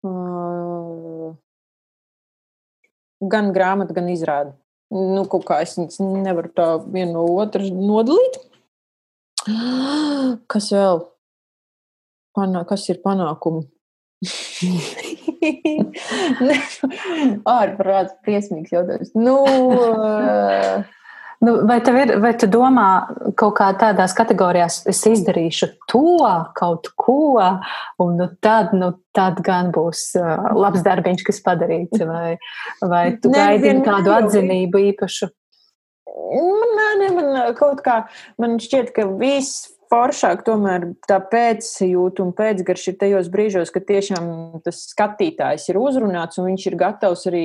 Uh, gan grāmata, gan izrāde. Nu, kaut kā es nevaru tā vienu no otras nodalīt. Kas vēl? Panā, kas ir panākumi? Ārprāts, briesmīgs jautājums. Nu. Nu, vai, ir, vai tu domā, kaut kā tādās kategorijās, es izdarīšu to kaut ko, un nu, tad, nu, tad gan būs labs darbiņš, kas padarīts, vai, vai tu gaidi kādu atzinību īpašu? Man, nē, man kaut kā, man šķiet, ka viss foršāk tomēr tā pēcsajūta un pēcgarš ir tajos brīžos, kad tiešām tas skatītājs ir uzrunāts un viņš ir gatavs arī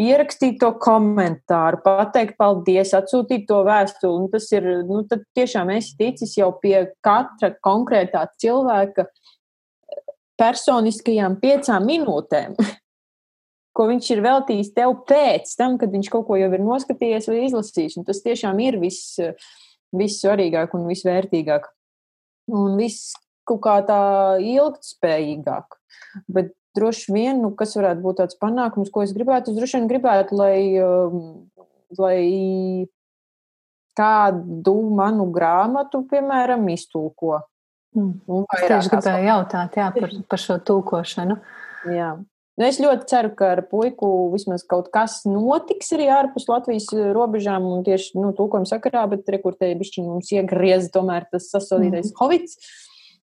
ierakstīt to komentāru, pateikt paldies, atsūtīt to vēstuli. Tas ir, nu, tad tiešām esi ticis jau pie katra konkrētā cilvēka personiskajām piecām minūtēm, ko viņš ir veltījis tev pēc tam, kad viņš kaut ko jau ir noskatījies vai izlasījis. Un tas tiešām ir viss vissvarīgāk un visvērtīgāk. Un viss kaut kā tā ilgtspējīgāk. Bet droši vien, nu, kas varētu būt tāds panākums, ko es gribētu, es droši vien gribētu, lai, um, lai kādu manu grāmatu, piemēram, iztulko. Mm. Es tieši gribēju jautāt jā, par, par šo tulkošanu. Jā. Nu, es ļoti ceru, ka ar puiku vismaz kaut kas notiks arī ārpus Latvijas eh, robežām un tieši nu, tūkojuma sakarā, bet rekurtēji bišķiņi mums iegriez tomēr tas sasodītais mm. Covid.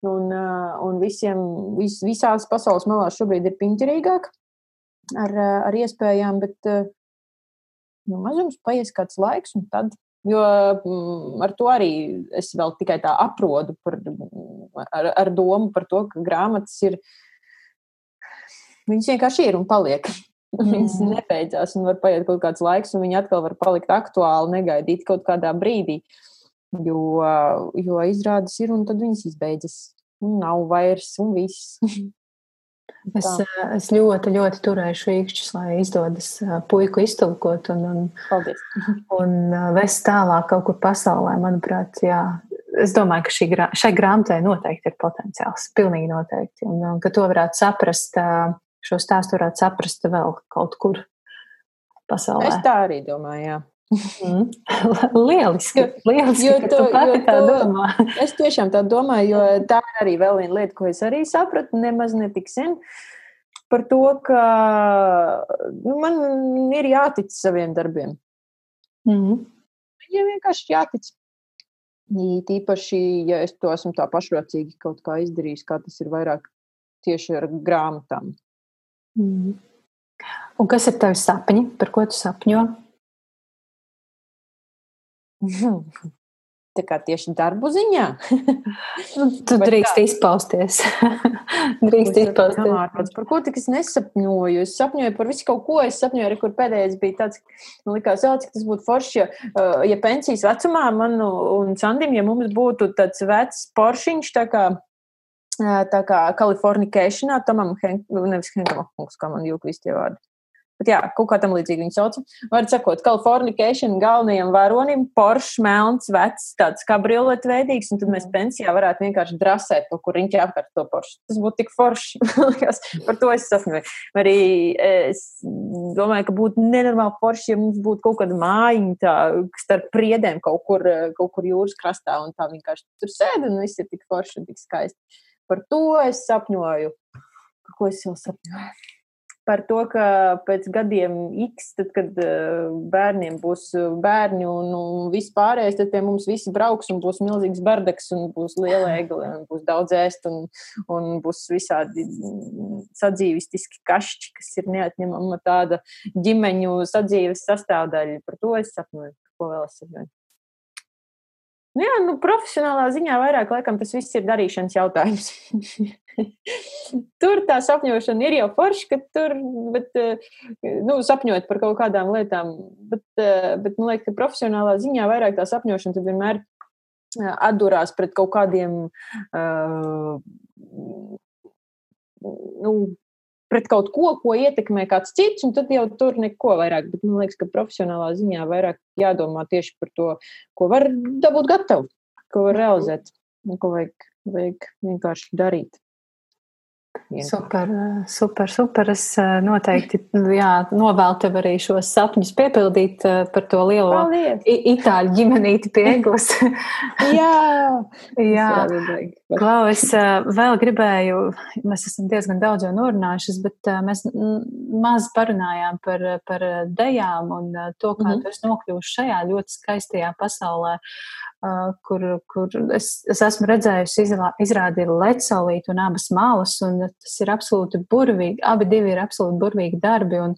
Un, eh, un visiem, vis, visās pasaules malās šobrīd ir piņķerīgāk ar, eh, ar iespējām, bet nu, mazums paies kāds laiks un tad Jo mm, ar to arī es vēl tikai tā aprodu par, ar, ar domu par to, ka grāmatas ir Viņas vienkārši ir un paliek. Mm. Viņas nebeidzās, un var paiet kaut kāds laiks, un viņi atkal var palikt aktuāli, negaidīt kaut kādā brīdī. Jo, jo izrādes ir, un tad viņas izbeidzas. Nav vairs, un viss. Es, es ļoti, ļoti turēšu īkšķus, lai izdodas puiku iztulkot un, un, Paldies. un vest tālāk kaut kur pasaulē. Manuprāt, jā, es domāju, ka šī, šai grāmatai noteikti ir potenciāls. Pilnīgi noteikti. Un, un ka to varētu saprast šo stāstu varētu saprast vēl kaut kur pasaulē. Es tā arī domāju, jā. Mm. lieliski, lieliski, jo, to, tu jo tā to, domā. Es tiešām tā domāju, jo tā ir arī vēl viena lieta, ko es arī sapratu, nemaz netik sen. Par to, ka nu, man ir jātic saviem darbiem. Mm. Viņiem vienkārši jātic. Tīpaši, ja es to esmu tā pašrocīgi kaut kā izdarījis, kā tas ir vairāk tieši ar grāmatām. Mm. Un kas ir tavs sapņi? Par ko tu sapņo? Tā kā tieši darbu ziņā. tu drīkst izpausties. drīkst izpausties. Ārpēc, par ko tik es nesapņoju? Es sapņoju par visu kaut ko. Es sapņoju, arī, kur pēdējais bija tāds, man likās, jā, cik tas būtu forši, ja, ja pensijas vecumā man un Sandim, ja mums būtu tāds vecs poršiņš, tā kā tā kā Kalifornikēšanā, Tomam Henk, nevis Henkam, kā man jūk visi tie vārdi. Bet jā, kaut kā tam līdzīgi viņi sauc. Var sakot, Kalifornikēšana galvenajam varonim, Porsche, melns, vecs, tāds kā brillet veidīgs, un tad mēs pensijā varētu vienkārši drasēt kaut kur riņķi apkārt to Porsche. Tas būtu tik forši. Par to es sapņoju. Arī es domāju, ka būtu nenormāli forši, ja mums būtu kaut kāda mājiņa tā, starp priedēm kaut kur, kaut kur jūras krastā, un tā vienkārši tur sēd, un viss ir tik forši un tik skaisti. Par to es sapņoju. Par ko es jau sapņoju? par to, ka pēc gadiem X, tad, kad uh, bērniem būs uh, bērni un, un viss pārējais, tad pie mums visi brauks un būs milzīgs bardaks un būs liela egli un būs daudz ēst un, un būs visādi sadzīvistiski kašķi, kas ir neatņemama tāda ģimeņu sadzīves sastāvdaļa. Par to es sapņoju, ko vēl es sapņoju. Nu jā, nu, profesionālā ziņā vairāk laikam tas viss ir darīšanas jautājums. tur tā sapņošana ir jau forša, ka tur, bet, nu, sapņot par kaut kādām lietām, bet, bet man liekas, ka profesionālā ziņā vairāk tā sapņošana tad vienmēr atdurās pret kaut kādiem, uh, nu, pret kaut ko, ko ietekmē kāds cits, un tad jau tur neko vairāk. Bet man liekas, ka profesionālā ziņā vairāk jādomā tieši par to, ko var dabūt gatavu, ko var realizēt, un ko vajag, vajag vienkārši darīt. Super, super, super. Es eh, noteikti jā, novēlu tev arī šos sapņus piepildīt eh, par to lielo Paldies. itāļu ģimenīti pie eglas. jā, jā. Klau, es eh, vēl gribēju, mēs esam diezgan daudz jau norunājušas, bet mēs maz parunājām par, par dejām un to, kā mm -hmm. tu esi nokļuvuši šajā ļoti skaistajā pasaulē. Uh, kur, kur es, es esmu redzējusi, izrādi ir lecaulīt un abas malas, un tas ir absolūti burvīgi. Abi divi ir absolūti burvīgi darbi, un,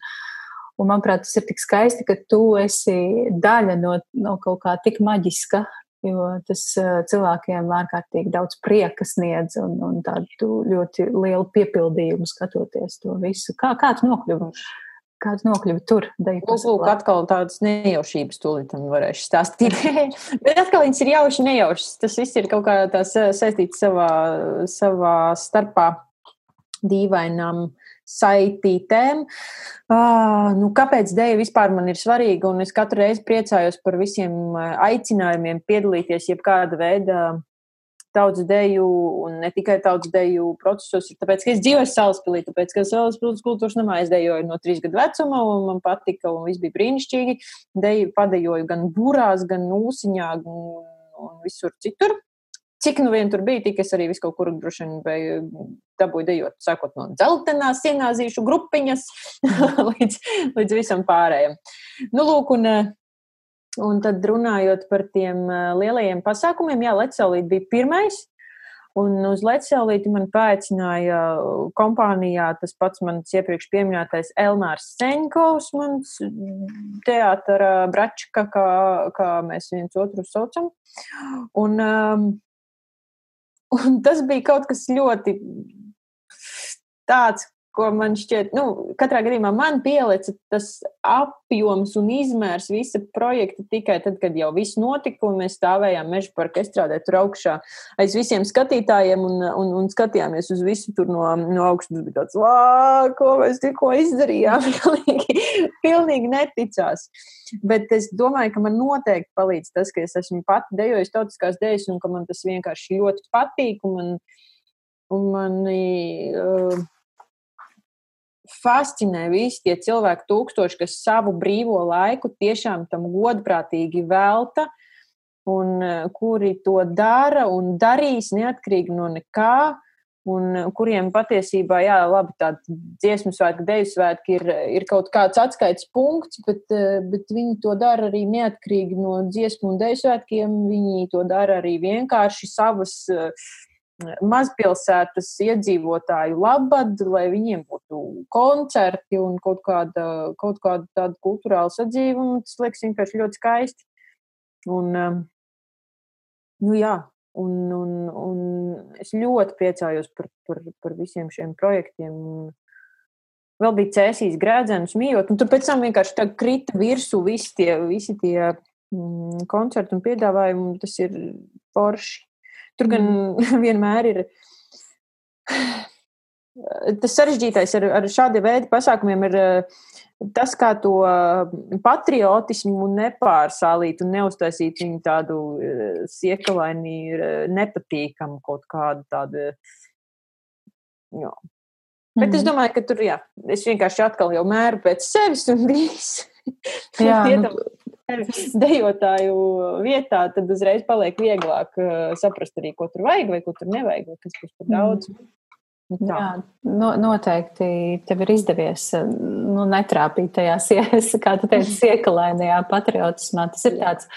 un manuprāt, tas ir tik skaisti, ka tu esi daļa no, no kaut kā tik maģiska, jo tas cilvēkiem ārkārtīgi daudz prieka sniedz un, un tādu ļoti lielu piepildījumu skatoties to visu. Kā, kā tu nokļuvi? Kāds nokļuva tur? Lūk, lūk, atkal tādas nejaušības tūlītam varēšu stāstīt. Bet atkal viņas ir jauši, nejaušas. Tas viss ir kaut kā tās saistīts savā, savā starpā dīvainām saitītēm. Uh, nu, kāpēc dēļ vispār man ir svarīga? Un es katru reizi priecājos par visiem aicinājumiem piedalīties jebkāda veida tautas deju un ne tikai tautas deju procesos. Ir tāpēc, ka es dzīvoju Salaspilī, tāpēc, ka Salaspils kultūras namā es dejoju no trīs gadu vecuma un man patika un viss bija brīnišķīgi. Deju padejoju gan burās, gan ūsiņā un, un visur citur. Cik nu vien tur bija, tik es arī visu kaut kur droši vien dabūju dejot, sākot no dzeltenās sienāzīšu grupiņas līdz, līdz visam pārējiem. Nu, lūk, un Un tad runājot par tiem lielajiem pasākumiem, jā, Lecēlīt bija pirmais. Un uz Lecēlīti man paaicināja kompānijā tas pats mans iepriekš pieminētais Elmārs Seņkovs, mans teātra bračka, kā, kā mēs viens otru saucam. Un, um, un tas bija kaut kas ļoti tāds, ko man šķiet, nu, katrā gadījumā man pielica tas apjoms un izmērs visa projekta tikai tad, kad jau viss notika un mēs stāvējām meža parka estrādē tur augšā aiz visiem skatītājiem un, un, un skatījāmies uz visu tur no, no augšas. Tas bija tāds, vā, ko mēs tikko izdarījām. pilnīgi, pilnīgi neticās. Bet es domāju, ka man noteikti palīdz tas, ka es esmu pati dejojusi tautiskās dejas un ka man tas vienkārši ļoti patīk. Un man, un man, uh, fascinē visi tie cilvēki, tūkstoši, kas savu brīvo laiku tiešām tam godprātīgi velta, un kuri to dara un darīs neatkarīgi no nekā un uh, kuriem patiesībā, jā, labi, tādi dziesmu svētki, deju svētki ir, ir kaut kāds atskaites punkts, bet, bet viņi to dara arī neatkarīgi no dziesmu un deju svētkiem. Viņi to dara arī vienkārši savas uh, mazpilsētas iedzīvotāju labad, lai viņiem būtu koncerti un kaut kāda, kaut kāda tāda kultūrāla sadzīvuma. Tas liekas vienkārši ļoti skaisti. Un, um, nu jā, Un, un, un es ļoti priecājos par, par, par visiem šiem projektiem. Vēl bija cēsīs grēdzienas mījot, un tur pēc tam vienkārši tā krita virsū visi tie, visi tie mm, koncerti un piedāvājumi. Tas ir forši. Tur gan mm. vienmēr ir. Tas sarežģītais ar, ar šādu veidu pasākumiem ir tas, kā to patriotismu nepārsālīt un neuztaisīt viņu tādu siekalaini, nepatīkamu kaut kādu tādu. Jā. Bet mm. es domāju, ka tur, jā, es vienkārši atkal jau mēru pēc sevis un viss. Jā, nu... dejotāju vietā, tad uzreiz paliek vieglāk uh, saprast arī, ko tur vajag vai ko tur nevajag, vai kas būs par daudz. Mm. Nu, Jā, no, noteikti tev ir izdevies nu, netrāpīt tajā, kā tu teici, siekalēnajā patriotismā. Tas ir tāds,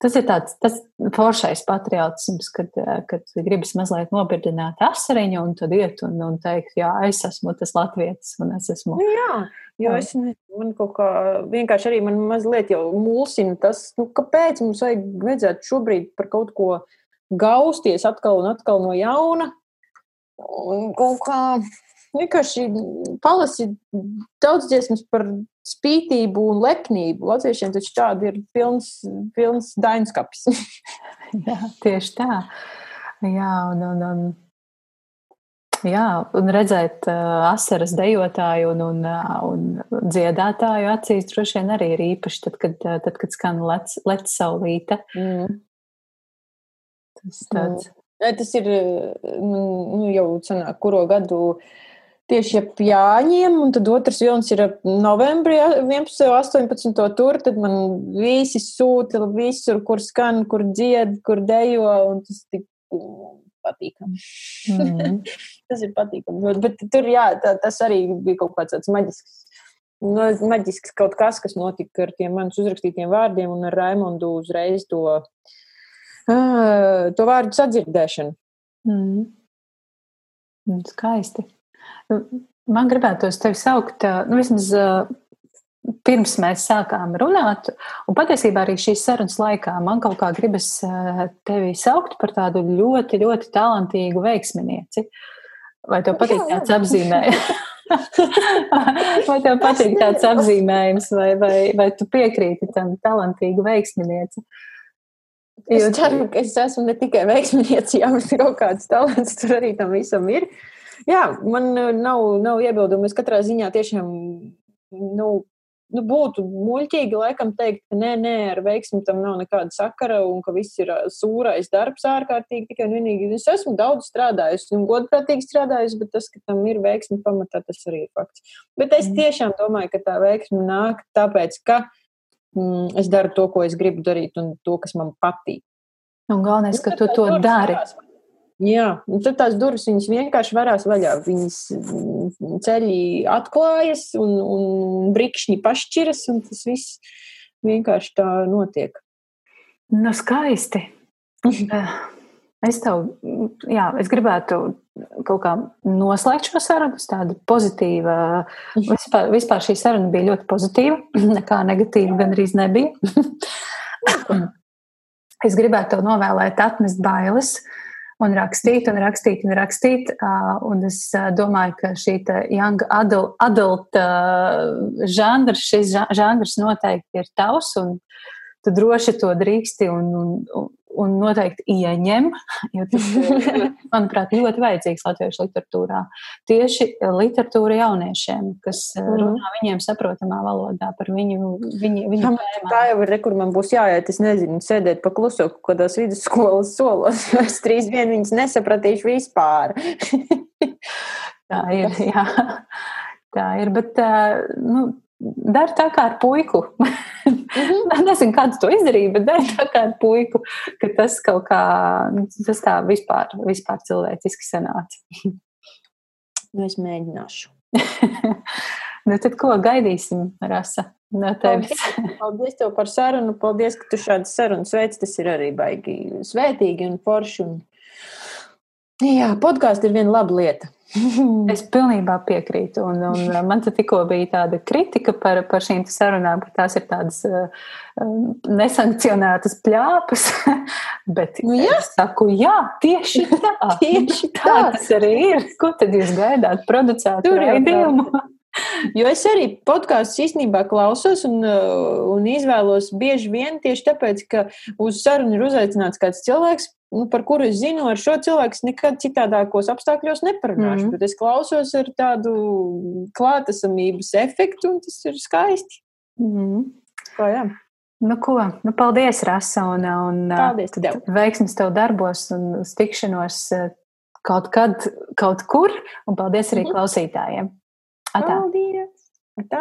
tas ir tāds tas foršais patriotisms, kad, kad gribas mazliet nobirdināt asariņu un tad iet un, un teikt, jā, es esmu tas latvietis un es esmu. Nu jā, jo es ne, man kaut kā vienkārši arī man mazliet jau mulsina tas, nu, kāpēc mums vajag vajadzētu šobrīd par kaut ko gausties atkal un atkal no jauna Un kaut kā vienkārši palasi daudz dziesmas par spītību un lepnību. Latviešiem taču tādi ir pilns, pilns dainskapis. Jā, tieši tā. Jā, un, un, un, jā, un redzēt uh, asaras dejotāju un, un, uh, un dziedātāju acīs droši vien arī ir īpaši, tad, kad, uh, tad, kad skan lec, lec saulīte. Mm. Tas tāds. Mm. Tas ir nu, nu, jau senāk, kuro gadu tieši ap Jāņiem, un tad otrs vilnis ir novembrī 11. un 18. tur, tad man visi sūta visur, kur skan, kur dzied, kur dejo, un tas tik patīkami. Mm tas ir patīkami. Bet, tur, jā, tā, tas arī bija kaut kāds tāds maģisks. No, maģisks kaut kas, kas notika ar tiem manis uzrakstītiem vārdiem, un ar Raimondu uzreiz to uh, to vārdu sadzirdēšanu. Mm. Skaisti. Nu, man gribētos tevi saukt, nu, vismaz pirms mēs sākām runāt, un patiesībā arī šīs sarunas laikā man kaut kā gribas tevi saukt par tādu ļoti, ļoti talantīgu veiksminieci. Vai tev patīk tāds apzīmējums? vai tev patīk tāds apzīmējums, vai, vai, vai tu piekrīti tam talantīgu veiksminieci? Es jo... ceru, ka es esmu ne tikai veiksminieci, ja man kaut kāds talants tur arī tam visam ir. Jā, man uh, nav, nav iebildumu. Es katrā ziņā tiešām nu, nu, būtu muļķīgi laikam teikt, ka nē, nē, ar veiksmi tam nav nekāda sakara un ka viss ir uh, sūrais darbs ārkārtīgi tikai un vienīgi. Es esmu daudz strādājusi un godprātīgi strādājusi, bet tas, ka tam ir veiksmi pamatā, tas arī ir fakts. Bet es mm. tiešām domāju, ka tā veiksmi nāk tāpēc, ka es daru to, ko es gribu darīt, un to, kas man patīk. Un galvenais, ka tu to dari. Jā, un tad tās durvis vienkārši varās vaļā. Viņas mm, ceļi atklājas, un, un brikšņi pašķiras, un tas viss vienkārši tā notiek. Nu, skaisti. Es tev, jā, es gribētu kaut kā noslēgt šo sarunu. Tāda pozitīva, vispār, vispār šī saruna bija ļoti pozitīva, nekā negatīva gan arī nebija. es gribētu tev novēlēt, atmest bailes. Un rakstīt, un rakstīt, un rakstīt. Un es domāju, ka šī young adult, adult žanrs, šis žanrs noteikti ir tavs, un tu droši to drīksti un, un, un noteikti ieņem, jo tas ir, manuprāt, ļoti vajadzīgs latviešu literatūrā. Tieši literatūra jauniešiem, kas mm. runā viņiem saprotamā valodā par viņu, viņu, viņu tēmām. Tā jau ir, re, kur man būs jāiet, es nezinu, sēdēt pa kluso kādās vidusskolas solos, jo es trīs vien viņas nesapratīšu vispār. tā ir, jā. Tā ir, bet nu, dari tā kā ar puiku. Mm -hmm. Nezinu, kā tu to izdarīji, bet dari tā kā ar puiku, ka tas kaut kā, tas tā vispār, vispār cilvēciski sanāca. Nu, es mēģināšu. nu, tad ko gaidīsim, Rasa? No tevis. paldies, paldies tev par sarunu. Paldies, ka tu šādas sarunas veids. Tas ir arī baigi svētīgi un forši. Un... Jā, podkāsts ir viena laba lieta. es pilnībā piekrītu. Un, un man te tikko bija tāda kritika par, par šīm sarunām, ka tās ir tādas uh, nesankcionētas pļāpas. Bet nu, jā. es saku, jā, tieši tā. tieši tā. tā tas arī ir. Ko tad jūs gaidāt? Producētu raidījumu? Jo es arī podkāstus īstenībā klausos un, un izvēlos bieži vien tieši tāpēc, ka uz sarunu ir uzaicināts kāds cilvēks, nu, par kuru es zinu, ar šo cilvēku nekad citādākos apstākļos neparunāšu. Mm -hmm. Bet es klausos ar tādu klātesamības efektu, un tas ir skaisti. Mm -hmm. Kā, jā. Nu, ko? Nu, paldies, Rasa, un, un paldies tev. veiksmes tev darbos un tikšanos eh, kaut kad, kaut kur, un paldies arī mm -hmm. klausītājiem. Atā. Paldies! Atā.